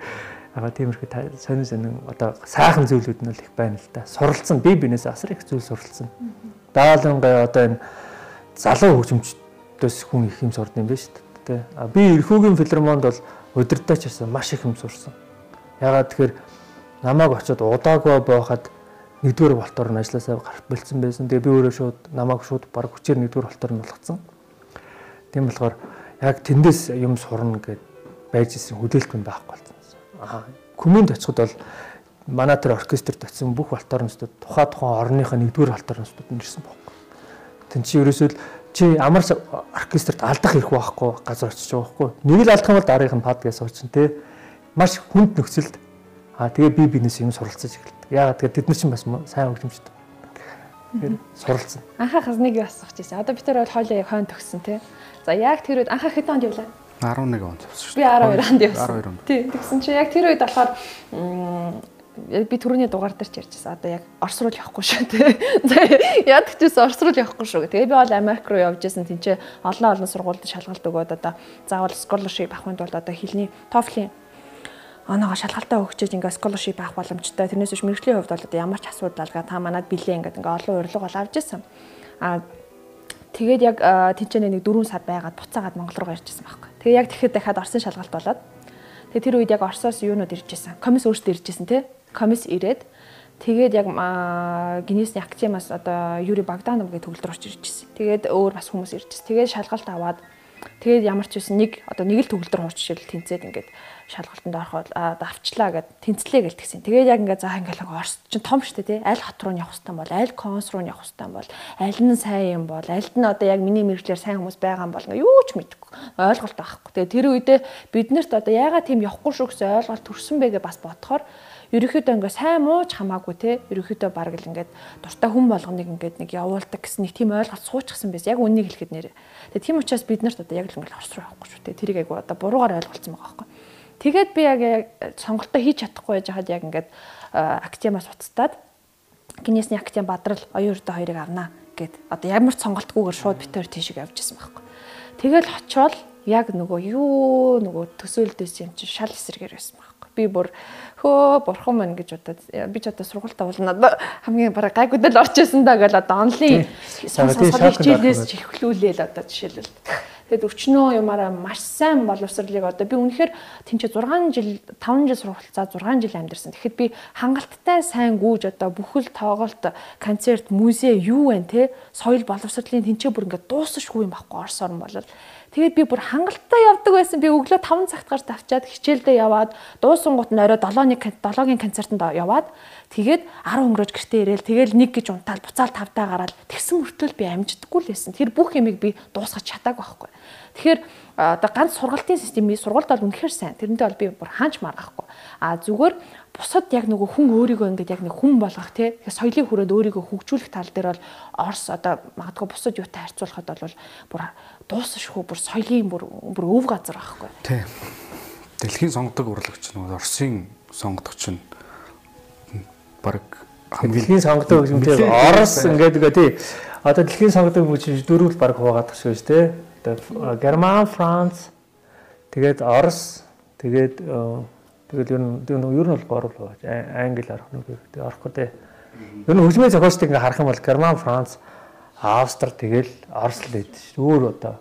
аа тиймэрхүү сонин сонин одоо сайхан зүйлүүд нь л их байна л да. Суралцсан би бинээс асар их зүйл суралцсан. Даалангай одоо энэ залуу хөгжимчдөөс хүн их юм сурд юм шүү дээ тий. А би эрхүүгийн филармонд бол удирдаач гэсэн маш их юм сурсан. Ягаад тэгэхээр намайг очиод удаагүй боохад нэгдүгээр болтоор нь ажилласаа гарах бэлдсэн байсан. Тэгээ би өөрөө шууд намайг шууд баг хүчээр нэгдүгээр болтоор нь болгоцсон. Тийм болохоор яг тэндээс юм сурна гэд байж исэн хөдөлгөөн байхгүй болсон. Аа коммунд очиход бол манай тэр оркестрт очисон бүх болтоорнуудад тухай тухайн орныхоо нэгдүгээр болтоорнуудад нэрсэн байхгүй. Тэн чи ерөөсөө чи амар оркестрт алдах хэрэг байхгүй газар очиж байгаа байхгүй. Нэг л алдах юм бол дараагийнх нь пад гэж суучин те. Маш хүнд нөхцөлд аа тэгээ би бинээс юм суралцаж эхэлдэг. Яагаад тэгэхээр тэд нар чинь бас сайн хөгжимчтэй. Тэгэхээр суралцсан. Анхаахаас нэг юу асуух гэсэн. Одоо бид нар бол хойлоо яг хойно төгссөн те. За яг тэр үед анхаах хэдэн онд явлаа? 11 онд явсан шүү дээ. Би 12 онд явсан. 12 онд. Тий. Тэгсэн чинь яг тэр үед болохоор би түрүүний дугаар дээр ч ярьжсэн. Одоо яг Орос руу л явахгүй шүү тий. За яадаг ч гэсэн Орос руу л явахгүй шүү. Тэгээ би бол Америк руу явж исэн. Тинчээ олон олон сургуульд шалгалт өгөөд одоо заавал scholarship авахын тулд одоо хэлний TOEFL-ийн оноогоо шалгалтаа өгчөөж ингээ scholarship авах боломжтой. Тэрнээс биш мэрэгжлийн хувьд бол одоо ямар ч асуудал алгаа та манад билээ ингээ ингээ олон урилга бол авч исэн. А тэгээд яг тэнцэнэ нэг 4 сар байгаад буцаагаад Монгол руу ирж исэн байхгүй. Тэгээ яг тэгэхэд дахиад Оросын шалгалт болоод тэгээ тэр үед яг Оросоос юунууд ирж исэн. Комисс өөртөө ирж исэн тий комисс ирээд тэгээд яг гинесний акцимаас одоо Юри Богданов гэх төгөлдөр орж ирж ирсэн. Тэгээд өөр бас хүмүүс ирж ирсэн. Тэгээд шалгалт аваад тэгээд ямар ч байсан нэг одоо нэг л төгөлдөр хууч жишээл тэнцээд ингээд шалгалтанд ороход авчлаа гэд тэнцлээ гэлтгсэн. Тэгээд яг ингээд за ингээд Орос чинь том штэ тий. Аль хот руу явах хэвтан бол, аль конс руу явах хэвтан бол, аль нь сайн юм бол, аль нь одоо яг миний мэрэгчлэр сайн хүмүүс байгаа юм бол ингээд юу ч мэдэхгүй. Ойлголт байхгүй. Тэгээд тэр үедээ биднэрт одоо яагаад тийм явахгүй шүү гэсэн ойлголт төрсөн бэ гэж бас бодохоор ерөөхдөө ингээ сайн мууч хамаагүй те ерөөхдөө баг л ингээд дуртай хүн болгоныг ингээд нэг явуулдаг гэсэн нэг тийм ойлголт суучихсан байсан. Яг үннийг хэлэхэд нэрээ. Тэгээ тийм учраас бид нарт одоо яг л ингээд орс руу явахгүй шүү те. Тэрийг айгу одоо буруугаар ойлголцсон байгаа байхгүй. Тэгээд би яг сонголтоо хийж чадахгүй байж хаад яг ингээд актемаас уцтаад гинесний актем бадрал оюун өрдөө хоёрыг авнаа гэд одоо ямар ч сонголтгүйгээр шууд битээр тийшээ явж исэн байхгүй. Тэгэл очиод яг нөгөө юу нөгөө төсөөлдөөс юм чи шал эсэргээр байсан баг би бүр хөө бурхан мань гэж бодоод би ч одоо сургуультаа бол надад хамгийн бараг гайгуудад орж исэн да гэл одоо сонсоод хичээлээс чихлүүлээл одоо жишээлбэл Тэгэд өчнөө юмараа маш сайн боловсролыг одоо би үнэхээр тэнцээ 6 жил 5 жил сургалтцаа 6 жил амьдэрсэн. Тэгэхэд би хангалттай сайн гүйж одоо бүхэл тоглолт, концерт, музей юу вэ те соёл боловсролын тэнцээ бүр ингээд дуусахгүй юм баггүй Орос орн болол. Тэгээд би бүр хангалттай явдаг байсан. Би өглөө 5 цагт гарч тавчаад хичээлдээ яваад дуусангууд нь орой 7-ны 7-гийн концертанд яваад тэгээд 10 өнгөрөөж гэртээ ирээл тэгэл нэг гэж унтаал буцаал тавтаа гараад тэгсэн мөртөө би амждаггүй л байсан. Тэр бүх юмыг би дуусгаж чадаагүй байхгүй. Тэгэхээр одоо ганц сургалтын системийн сургалт бол үнэхээр сайн. Тэрнтэй бол би бүр хаанч маргахгүй. А зүгээр бусад яг нөгөө хүн өөрийгөө ингээд яг нэг хүн болгох тий соёлын хүрээд өөрийгөө хөгжүүлэх тал дээр бол Орос одоо магадгүй бусад юутай харьцуулахад бол бүр дуусахгүй бүр соёлын бүр бүр өв газар байхгүй. Тий. Дэлхийн сонгодог урлагч нөгөө Оросын сонгодогч нь баг хамгийн сонгодог хэмжээ Орос ингээд үгүй тий одоо дэлхийн сонгодог хэмжээ дөрвөл баг хуваагаад тах шүү дээ тий. Герман, Франц тэгээд Орос тэгээд Тэгэл ер нь ер нь бол гурав л байж англи арах нүг гэдэг орохгүй дээ. Ер нь хөгжмийн зохиолчдыг ингээ харах юм бол Герман, Франц, Австри тэгэл Орос л байдаг шүү. Өөр одоо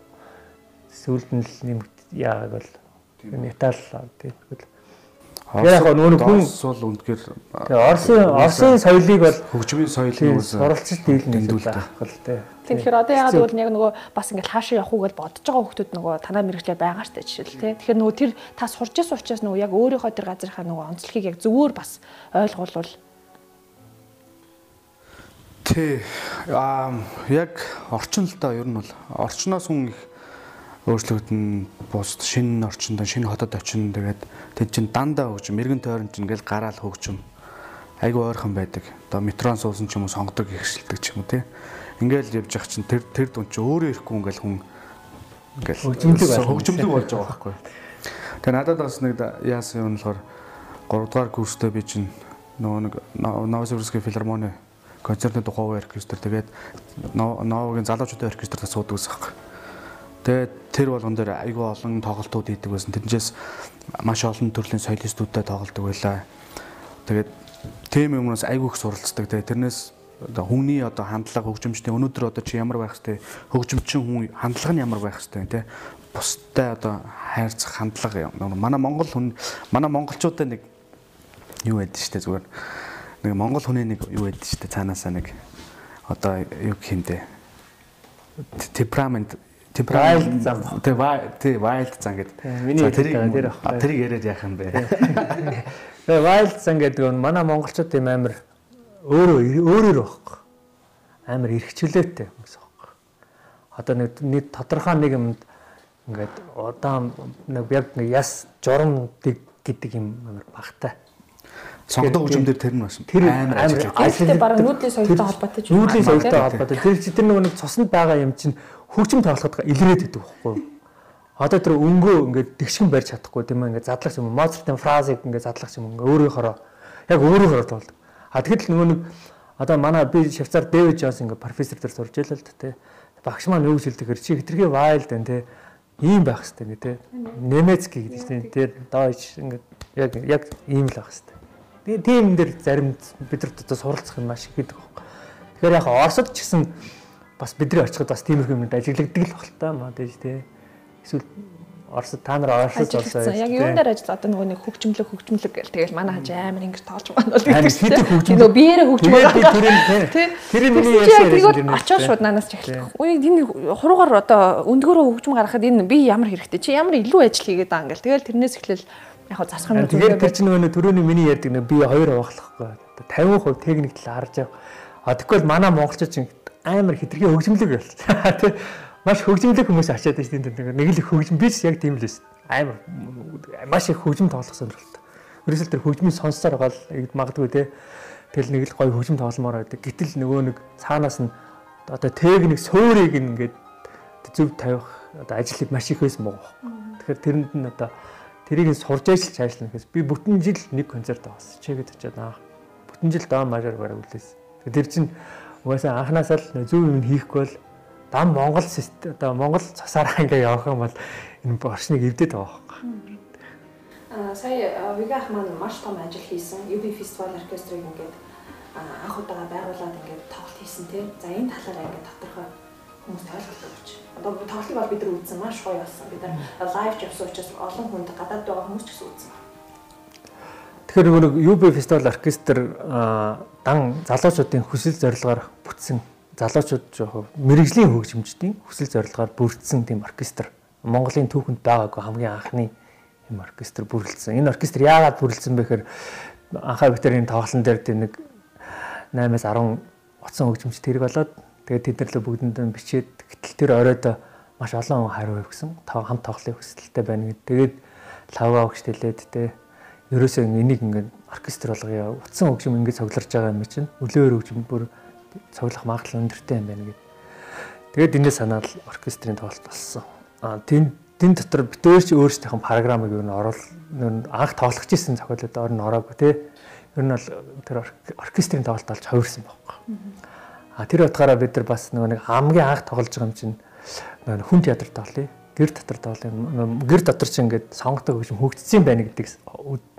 сүүлд нь л нэмэгд яагаад бол Итали тэгэл Яг яг нөгөө хүн бол үнэхээр Оросын Оросын соёлыг бол хөгжмийн соёлыг суралцж дийлнэ гэдэг л дээ. Тэгэхээр одоо яагаад гэвэл яг нөгөө бас ингээд хаашаа явах уу гэж бодож байгаа хүмүүс нөгөө танаа мэрэгчлээ байгаа штэ жишээл тий. Тэгэхээр нөгөө тэр та сурч ирсэн учраас нөгөө яг өөрийнхөө тэр газрынхаа нөгөө онцлогийг яг зөвөр бас ойлгуулвал Тий. Аа яг орчин л да ер нь бол орчноос хүн их өөрчлөгдөн бус шинэ орчинд шинэ хотод очино тэгээд тэд чин дандаа хөгжим мэрэгэн тойрон чинь ингээл гараал хөгжим айгүй ойрхон байдаг. Одоо метрон суусан ч юм уу сонгодог ихшилдэг ч юм уу тий. Ингээл явж явах чинь тэр тэр дүн чинь өөрөө ирэхгүй ингээл хүн ингээл хөгжимлөг болж байгаа байхгүй. Тэгээ надад бас нэг яасан юм болохоор 3 дугаар курстэй би чинь нөгөө нэг Новосибирская филармоны концертын тухай оркестр тэгээд Новогийн залуучуудын оркестрт суудаг гэсэн хэрэг. Тэгээд тэр болгон дээр айгүй олон тоглолтууд хийдэг байсан. Тэрнээс маш олон төрлийн солистуудтай тоглолдог байлаа. Тэгээд тийм юмнаас айгүй их суралцдаг. Тэгээд тэрнээс одоо хүмүүний одоо хандлага хөгжимчтэй өнөөдөр одоо чи ямар байх хэвтэй хөгжимчин хүн хандлага нь ямар байх хэвтэй тий бустай одоо хайрцах хандлага манай монгол хүн манай монголчуудаа нэг юу байдаг штэ зүгээр нэг монгол хүний нэг юу байдаг штэ цаанаасаа нэг одоо юу гэмдэ темперамент темперамент зам тий тий wild зам гэдэг миний тэрийг тэрийг яриад яах юм бэ тэгээ wild зам гэдэг нь манай монголчууд тийм амар өөрөө өөрөөр байхгүй. Амар эргчлээтэй хүмүүс байхгүй. Одоо нэг нэг тодорхой нэг юмд ингээд удаан нэг яг нэг яс журам гэдэг юм амар багтай. Сонгодог хөгжим дээр тэр нь бас амар ажил. Бараг нүүдлийн соёлтой холбоотой ч юм. Нүүдлийн соёлтой холбоотой. Тэр тэр нөгөө нэг цуснд байгаа юм чинь хөгжим тоглоход илрээд идэг байхгүй юу? Одоо тэр өнгөө ингээд тэгшгэн барьж чадахгүй тийм ээ ингээд задлах юм. Моцартын фразыг ингээд задлах юм. Өөрийнхөө яг өөрийнхөө тоолдог. А тэгэхэд нөгөө нэг одоо манай би Швейцар Дэвид Джонс ингээ профессор дээр сурж байлаа л та тий. Багш маань юу хэлдэг чи хитрхи вайлд байна тий. Ийм байх хэвээр ингээ тий. Немецкий гэдэг чинь тий. Дойч ингээ яг яг ийм л байх хэвээр. Тэгээ тийм дээр зарим бид нар одоо суралцах юм маш их гэдэг байна. Тэгэхээр яг Оросд ч гэсэн бас бидний очиход бас тиймэрхүү юмд ажиглагддаг л л та маа тий. Эсвэл Орос та нар Оросд болсон. Яг юун дээр ажил одоо нөгөө нэг хөгжмөлөг хөгжмөлөг гэл тэгэл манай хаж амар ингэж тоолж байна бол гэдэг чинь. Нөгөө биеэрээ хөгжмөл байгаа. Тэр миний яасан. Очоо шууд нанаас ч эхлэх. Үе энэ хуруугаар одоо өндгөрөө хөгжим гаргахад энэ би ямар хэрэгтэй чи ямар илүү ажил хийгээд байгаа ингээл тэгэл тэрнээс эхлээл яг засах юм. Тэгээд тэр чинь нөгөө төрөний миний ярьдаг нэг би хоёр авахлахгүй. 50% техник тал харж байгаа. А тэгвэл манай монголчууд чинь амар хитрхи хөгжмөлөг байл. Тэ маш хөгжимлэг хүмүүс очиад байж тийм нэг л хөгжим биш яг тийм л байсан. Амар маш их хөгжим тоглох сонирхолтой. Ерөөсөл тэр хөгжмийн сонссоор гол магадгүй те. Тэгэл нэг л гоё хөгжим тогломоор байдаг. Гэтэл нөгөө нэг цаанаас нь одоо техник суурийг ингээд зөв тавих одоо ажлыг маш их байсан боо. Тэгэхээр тэрэнд нь одоо тэрийг сурж ажиллаж ажиллана гэхээс би бүтэн жил нэг концерт авсан. Чигээд очиад аа. Бүтэн жил доо мажаар бараг үлээс. Тэр чинь угаасаа анханасаа л зөв юм хийхгүй бол дам Монгол одоо Монгол цасаараа ингээ явах юм бол энэ орчныг эвдээд байгаа байхгүй. Аа сая Вигах маань маш том ажил хийсэн. UB фестивал оркестрыг ингээд анх удаага байгуулад ингээд тоглолт хийсэн тийм. За энэ талаараа ингээд тодорхой хүмүүс ойлголт өгч. Одоо тоглолтыг бол бид нар үзсэн маш гоё болсон. Бид нар лайв явсан учраас олон хүнд гадаад байгаа хүмүүс ч гэсэн үзсэн. Тэгэхээр нэг UB фестивал оркестр дан залуучуудын хүсэл зорилгоор бүтсэн залуучууд жоох мэрэгжлийн хөгжимчдийн хүсэл зорилгоор бүрдсэн тийм оркестр Монголын түүхэнд байгаагүй хамгийн анхны юм оркестр бүрэлдсэн. Энэ оркестр яагаад бүрэлдсэн бэ гэхээр анхаа Викторийн тоглолтын дээр тийм нэг 8-аас 10 утсан хөгжимч тэрэг болоод тэгээд тэд нар л бүгдэнд нь бичээд гэтэл тэр оройд маш олон хүн хариу өгсөн. Тав хамт тоглохын хүсэлтэй байна гэдэг. Тэгээд лавга өгч тэлээд те ерөөсөө энийг ингээд оркестр болгоё. Утсан хөгжим ингээд цоглорж байгаа юм чинь өглөөр хөгжим бүр цоглох магадлал өндөртэй юм байна гэдэг. Тэгээд энэс санаад оркестрийн тоглолт болсон. А тэн тэн дотор битүүрч өөрсдийнх нь програмыг юу н оруул анх тоглох гэсэн зохиолод ор нь ороогүй те. Ер нь бол тэр оркестрийн тоглолт болж хувирсан байхгүй. А тэр утгаараа бид нар бас нөгөө нэг хамгийн анх тоглож байгаа юм чинь хүн театрт тоглоё. Гэр дотор тоглоё. Гэр дотор чинь ингээд сонгодог хөгжим хөгжсөн байна гэдэг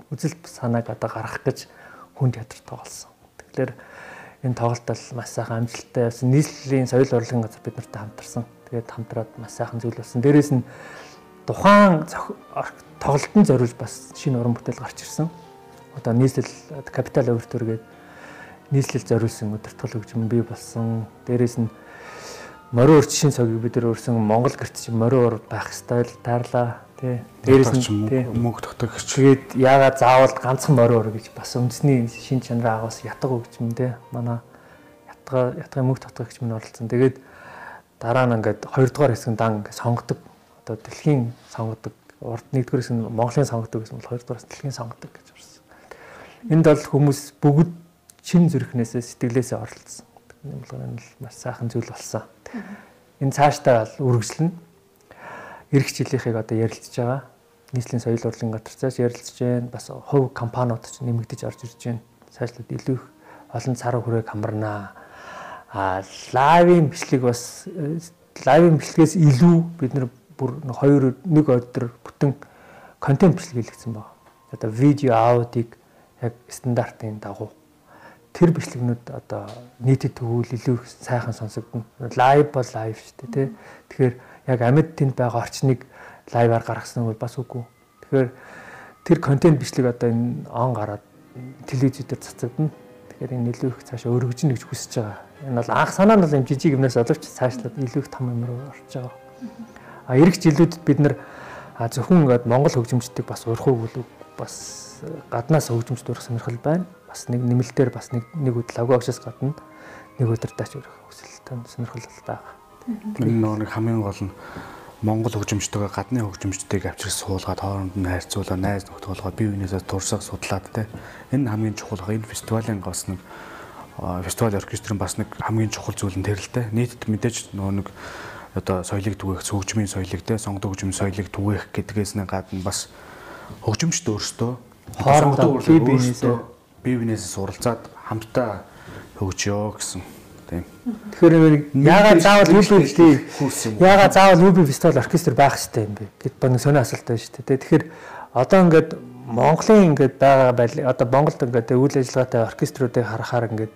үзэл санааг одоо гаргах гэж хүн театрт тоглосон. Тэгэхээр энэ тоглолт бол маш сайхан амжилттай явсан. Нийслэлийн соёл урлагийн газар бид нартай хамтарсан тэгээд хамтраад маш сайхан зүйл болсон. Дээрээс нь тухайн тоглолтын зориулж бас шинэ уран бүтээл гарч ирсэн. Одоо нийслэл капитал өвөртөр гээд нийслэл зориулсан өдөртгөл хөгжим бий болсон. Дээрээс нь морио урчшийн цагийг бид нар өөрсөн Монгол гэрт чинь морио ур байх стайл таарлаа тий. Дээрээс нь мөнгө тогтогч. Тэгээд яагаад заавал ганцхан морио ур гэж бас үндэсний шин чанар агаас ятга хөгжим тий. Манай ятга ятгын мөнгө тогтогч минь оролцсон. Тэгээд дараа нь ингээд хоёрдугаар хэсэг дан ингээд сонгодог. Одоо дэлхийн сонгодог. Урд нэгдүгээр хэсэг нь Монголын сонгодог гэсэн бол хоёрдугаараас дэлхийн сонгодог гэж орсон. Энд бол хүмүүс бүгд шин зүрхнээсээ сэтгэлээсээ оролцсон. Энэ бол энэ маш сайхан зүйл болсон. Энэ цаашдаа бол үргэлжлэнэ. Ирэх жилийнхийг одоо ярилцж байгаа. Нийслэлийн соёл урлагийн гатарцаас ярилцж байна. Бас хувь компаниуд ч нэмэгдэж орж ирж байна. Цаашлаад илүү их олон цар хүрээг хамарнаа а лайвын бичлэг бас лайвын бичлэгээс илүү бид нар бүр 2 1 өдөр бүтэн контент бичлэг хийлгэсэн байна. Одоо видео, аудиг яг стандартын дагуу тэр бичлэгнүүд одоо нийтэд тэгвэл илүү сайхан сонсогдно. Лайв бол лайв шүү дээ, тий. Тэгэхээр яг амьд тэнд байгаа орчныг лайваар гаргасан бол бас үгүй. Тэгэхээр тэр контент бичлэг одоо энэ он гараад телевизээр цацагдана. Тэгэхээр энэ илүү их цаашаа өргөжнө гэж хүсэж байгаа Энэ бол анх санаа нь бол юм жижиг юмнаас оловч цаашлаад илүү их том юм руу орж байгаа. А эх жилүүдэд бид нар зөвхөн ингээд Монгол хөгжимчдийг бас урах уу гэлүү бас гаднаас хөгжимчд урах сонирхол байна. Бас нэг нэмэлтээр бас нэг нэг үдл агаагчаас гадна нэг өдөр даач урах хүсэлтэй сонирхол байгаа. Энэ нэг хамгийн гол нь Монгол хөгжимчтэйгээ гадны хөгжимчтэйг авчирч суулгаад хооронд нь харьцуулаа, найз нөхд болгоод бие биенээсээ туршаад судлаад те. Энэ хамгийн чухал. Энэ фестивалийн гос нэг фестивал оркестрын бас нэг хамгийн чухал зүйл нь тэр л дээ. Нийтэд мэдээж нөгөө нэг одоо соёлыг түгээх, хөгжмийн соёлыг те, сонгодог хөгжмийн соёлыг түгээх гэдгээс нь гадна бас хөгжимчд өөрсдөө хоорондоо бие биенээсээ бие биенээсээ суралцаад хамтдаа хөгжиё гэсэн тийм. Тэгэхээр яагаад заавал UB тийм яагаад заавал UB фестивал оркестр байх хэрэгтэй юм бэ? Гэт баг сонио асуулт байна шүү дээ. Тэгэхээр одоо ингээд Монголын ингээд байгаа байл одоо Монголд ингээд үйл ажиллагаатай оркеструудыг харахаар ингээд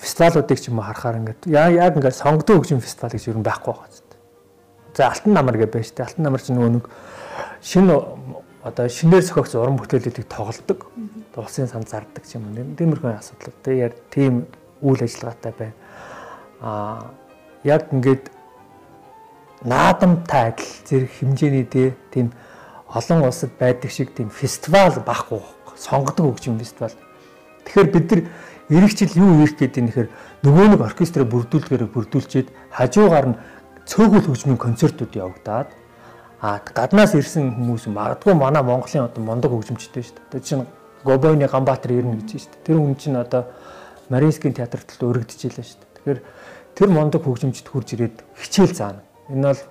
фестивалуудыг ч юм уу харахаар ингээд яг ингээд сонгодог хөгжим фестивал гэж юу юм байхгүй байгаа зү. За Алтан намар гэж байна шүү дээ. Алтан намар чинь нөгөө нэг шинэ одоо шинээр зохиогдсон уран бүтээлүүдийг тоглодог. Улсын сан зардаг юм уу. Тиймэрхүү асуудал. Тэгээ яг тийм үйл ажиллагаатай байна. Аа яг ингээд наадамтай адил зэрэг хэмжээний тийм олон улсад байдаг шиг тийм фестивал байхгүй сонгодог хөгжим фестивал. Тэгэхээр бид нар эх жил юу хийх гээд юм нэхэр нөгөө нэг оркестраа бүрдүүлгээр бүрдүүлчихэд хажуугаар нь цөөхөл хөгжмийн концертууд явагдаад а гаднаас ирсэн хүмүүс магадгүй манай Монголын одоо мундаг хөгжимчтэй шүү дээ. Тэр чинь Гобойны Ганбаатар ирнэ гэж шүү дээ. Тэр хүн чинь одоо Маринскийн театрт өргөдчихлээ шүү дээ. Тэгэхээр тэр мундаг хөгжимчд хурж ирээд хичээл заана. Энэ бол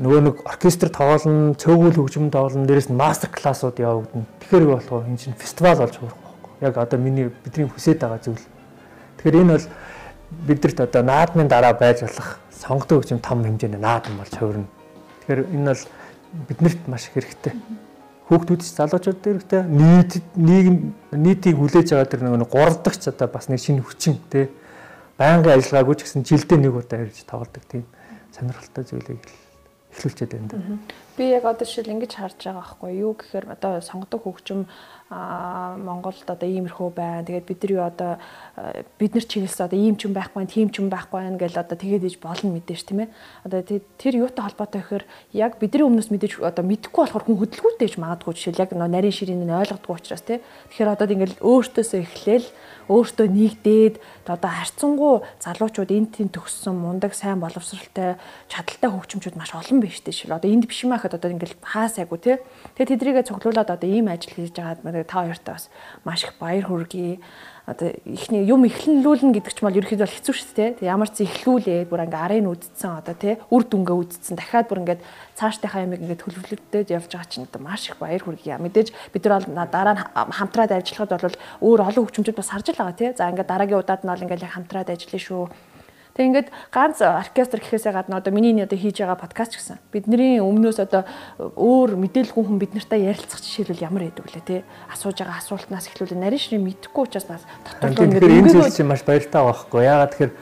нөгөө нэг оркестр тоглоно, цөөгүүл хөгжим тоглоно, дээрэс нь мастер классууд явагдана. Тэгэхээр юу болох вэ? Энэ чинь фестивал болж байгаа яг одоо миний бидний хүсэж байгаа зүйл. Тэгэхээр энэ бол бидэрт одоо наадмын дараа байж болох сонгодог хөгжим том хэмжээний наадам болж хувирна. Тэгэхээр энэ бол биднэрт маш их хэрэгтэй. Хүүхдүүд ч залуучууд хэрэгтэй. Нийт нийгэм нийтийг хүлээж байгаа тэр нэг гурав дахь ч одоо бас нэг шинэ хүчин тий. Байнгын ажиллагаагүй ч гэсэн жилдээ нэг удаа ирж тоглодог тийм сонирхолтой зүйлийг эхлүүлчихэд байна. Би яг одоо жишээл ингэж харж байгаа байхгүй юу гэхээр одоо сонгодог хөгжим а Монголд одоо иймэрхүү байна. Тэгээд бидний одоо бид нар чиглэсэн одоо ийм ч юм байхгүй, тийм ч юм байхгүй гэж одоо тэгээд иж болно мэдээж тийм ээ. Одоо тэр юутай холбоотой гэхээр яг бидний өмнөөс мэдээж одоо мэдэхгүй болохоор хүн хөдөлгүүтэйж магадгүй жишээл яг нарийн ширийн нь ойлгодгүй учраас тийм. Тэгэхээр одоо ингээл өөртөөсөө эхлээл өөртөө нэгдээд одоо харьцангуй залуучууд энд тийм төгссөн мундаг сайн боловсралтай чадaltaй хөгжимчүүд маш олон биш дээ шил. Одоо энд биш юм ахад одоо ингээл хаасайгу тий. Тэгээ тэдрийгээ цуглуулад одоо ийм ажил хийж байгаа та хоёртаа бас маш их баяр хүргэе одоо ихний юм эхлэнлүүлнэ гэдэг ч мал ерөөхдөө бол хэцүү шүү дээ. Тэг ямар ч эхлүүлээд бүр ингээ арын үдцсэн одоо тий үр дүнгээ үдцсэн дахиад бүр ингээ цаашдынхаа ямиг ингээ төлөвлөлтөд явж байгаа чинь одоо маш их баяр хүргье. Мэдээж бид нар дараа нь хамтраад ажиллахад бол өөр олон хүчмжүүд бас харж байгаа тий. За ингээ дараагийн удаад нь бол ингээ хамтраад ажиллая шүү Тэг ингээд ганц оркестр гэхээсээ гадна одоо миний одоо хийж байгаа подкаст гэсэн. Бидний өмнөөс одоо өөр мэдээлгүй хүн бид нартай ярилцах жишээлбэл ямар байдаг лээ те. Асууж байгаа асуултнаас эхлүүл нарийн ширээ мэдхгүй учраас бас доторлоо ингээд энэ зүйл чинь маш баяртай байхгүй. Яагаад тэгэхээр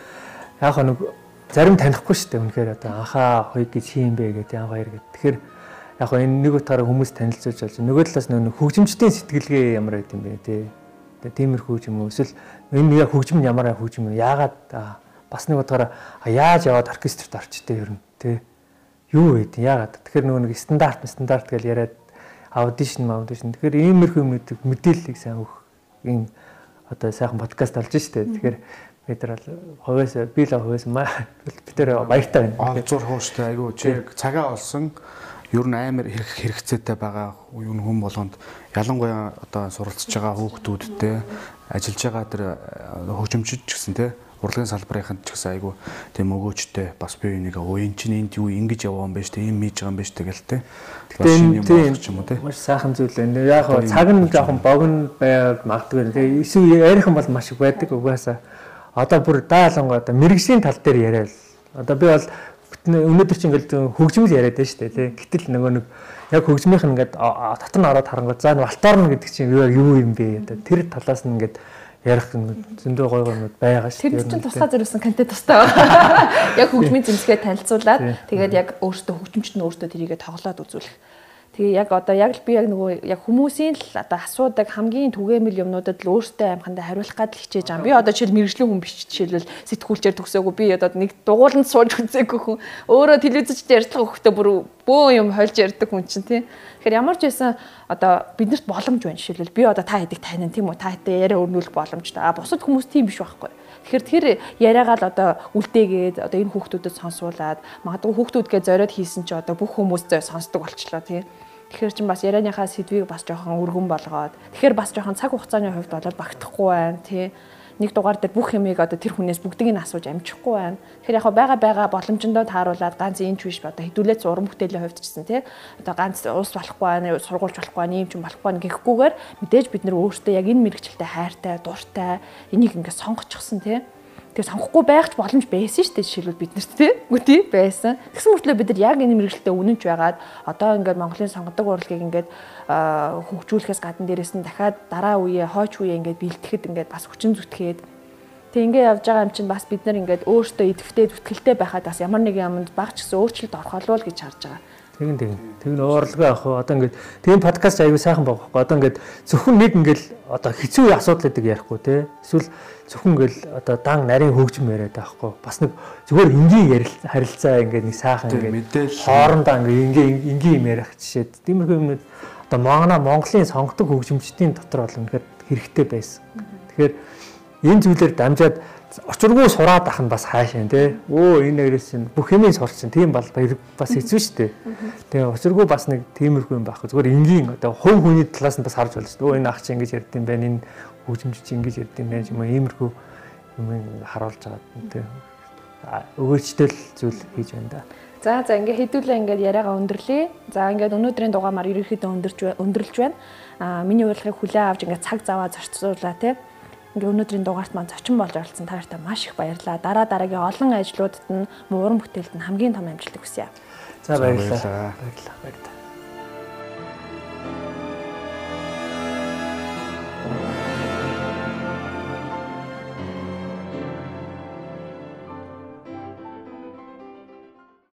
яг нэг зарим танихгүй шүү дээ. Үнэхээр одоо анхаа хоёг гэж хийм бэ гэдэг яа баяр гэдэг. Тэгэхээр яг энэ нэг утгаараа хүмүүс танилцуулж болж нөгөө талаас нөгөө хөгжимчдийн сэтгэлгээ ямар байд юм бэ те. Тэгээ тиймэрхүү юм уу эсвэл энэ яг хөгжим нь ямар хөгжим вэ? Яагаад бас нэг удаараа яаж яваад оркестрт орчтой ер нь тий юу вэ? Яагаад? Тэгэхээр нөгөө нэг стандарт стандарт гэж яриад аудишн аудишн. Тэгэхээр иймэрхүү мэдээллийг сайн өгөх ийм одоо сайхан подкаст болж штэ. Тэгэхээр бид нар хувьяас би л хувьяас бид нар баяртай байна. Олзуур хууштай айгу чи цагаа олсон. Ер нь амар хэрэгцээтэй байгаа юу хүн болгонд ялангуяа одоо суралцж байгаа хүүхдүүдтэй ажиллаж байгаа тэр хөгжимчд ч гэсэн те урлагийн салбарынханд ч гэсэн айгүй тийм өгөөчтэй бас би энийг уян чинь энд юу ингэж яваа юм бэ штэ ийм хийж байгаа юм бэ штэ гэл те. Тэгэхээр тийм ч юм уу те. Маш сайхан зүйл байна. Яг хоо цаг нь жоохон богино байгаад магадгүй. Тэгээ эсвэл ярихан бол маш их байдаг угаасаа. Одоо бүр даалангаа одоо мэрэгжлийн тал дээр яриад. Одоо би бол өнөөдөр чинь ингээл хөгжмөл яриад байна штэ те. Гэтэл нөгөө нэг яг хөгжмийнх нь ингээд татар нь ороод харангуй за валтаар нь гэдэг чинь юу юм бэ? Тэр талаас нь ингээд ярих зөндөө гой гойнууд байгаа шүү. Тэр чинь туслаа зориулсан контент тустай байна. Яг хөгжмийн зэмсгээ танилцуулаад тэгээд яг өөртөө хөгжимчд нь өөртөө тэрийгэ тоглоод үзүүлэх. Тэгээ яг одоо яг л би яг нөгөө яг хүмүүсийн л одоо асуудаг хамгийн түгээмэл юмнуудад л өөртөө амхандаа хариулах гад л хичээж байгаа. Би одоо жишээл мэрэгжлийн хүн биш жишээлбэл сэтгүүлчээр төгсөөгүй би одоо нэг дугууланд сууж үзээгүй хүн. Өөрөө телевизчд ярьцлага өгөхдөө бүр бөө юм хольж ярьдаг хүн чинь тий. Тэгэхээр ямар ч байсан одоо биднэрт боломж байна жишээлбэл би одоо та хэдийг таниа тийм үү та хэдээ яриа өрнүүлэх боломжтой. А бусад хүмүүс тийм биш байхгүй. Тэгэхээр тэр яриагаа л одоо үлдээгээд одоо энэ хүүхдүүдэд сонсуулаад магадгүй хүүхдүүдгээ зориод хийсэн чи одоо бүх хүмүүс зөө сонсдог болчлоо тий. Тэгэхээр чин бас ярианыхаа сэдвийг бас жоохон өргөн болгоод тэгэхээр бас жоохон цаг хугацааны хувьд бол багтахгүй байна тий. Нэг дугаар дээр бүх юмыг одоо тэр хүнээс бүгдийг нь асууж амжихгүй байна. Тэгэхээр яг байгаа байгаа боломжиндоо тааруулаад ганц энэ ч биш одоо хэдүүлээд уран бүтээлийн хувьд ч гэсэн тий. Одоо ганц уус болохгүй байна, сургуульч болохгүй байна, юм ч болохгүй байна гэхгүйгээр мэдээж бид нар өөртөө яг энэ мэрэгчлээ хайртай, дуртай энийг ингээд сонгочихсон тий Тэгээ сонгохгүй байх ч боломж байсан шүү дээ жишээлбэл бид нарт тийм үгүй байсан. Тэгсэн мөртлөө бид нар яг энэ мэрэгчлээ үнэнч байгаад одоо ингээд Монголын сонгодог урлагийг ингээд хөгжүүлэхээс гадна дээрэс нь дахиад дараа үеэ хойч үеэ ингээд бэлтгэхэд ингээд бас хүчин зүтгээд Тэг ингээ явж байгаа юм чинь бас бид нар ингээд өөртөө идэвхтэй зүтгэлтэй байхад бас ямар нэг юмд баг ч гэсэн өөрчлөлт орхолвол гэж харж байгаа. Тэгин тэгин. Тэг н уурлага авах уу одоо ингээд тийм подкаст аягүй сайхан байгаа байхгүй. Одоо ингээд зөвхөн нэг ингээл одоо хэцүү асуудлуудыг ярихгүй те. Эсвэл зөвхөн ингээл одоо дан нарийн хөгжим яриад байхгүй. Бас нэг зүгээр энгийн харилцаа ингээд нэг сайхан ингээд хоорондоо ингээд энгийн энгийн юм ярих жишээ. Тиймэрхүү юмнууд одоо Монгол Монголын сонгодог хөгжимчдийн дотор бол үнэхээр хэрэгтэй байсан. Тэгэхээр энэ зүйлээр дамжаад очиргүй сураад ах нь бас хаашаа тий. Өө энэ нэрээс чинь бүх юмыг сурчин. Тийм бол бас хэцүү шүү дээ. Тэгээ очиргүй бас нэг тиймэрхүү юм байхгүй. Зүгээр энгийн одоо хувь хүний талаас нь бас харж байна шүү дээ. Өө энэ ах чинь ингэж ярьд юм байна. Энэ хөгжимч чинь ингэж ярьд юм байна юм. Иймэрхүү юм харуулж байгаа тий. Өгөөчтэй л зүйл хийж байна да. За за ингээ хэдүүлээ ингээ яриагаа өндөрлөө. За ингээ өнөөдрийн дугаамаар ерөөхдөө өндөрч өндөрлж байна. Аа миний урилгыг хүлээн авч ингээ цаг заваа зарцуулаа тий ингээ өнөөдрийн дугаарт маань зочин болж оролцсон та нартай маш их баярлалаа. Дараа дараагийн олон ажлуудад нь мууран бүтээлд нь хамгийн том амжилт хүсье. За баярлалаа. Баярлалаа. Баярлалаа.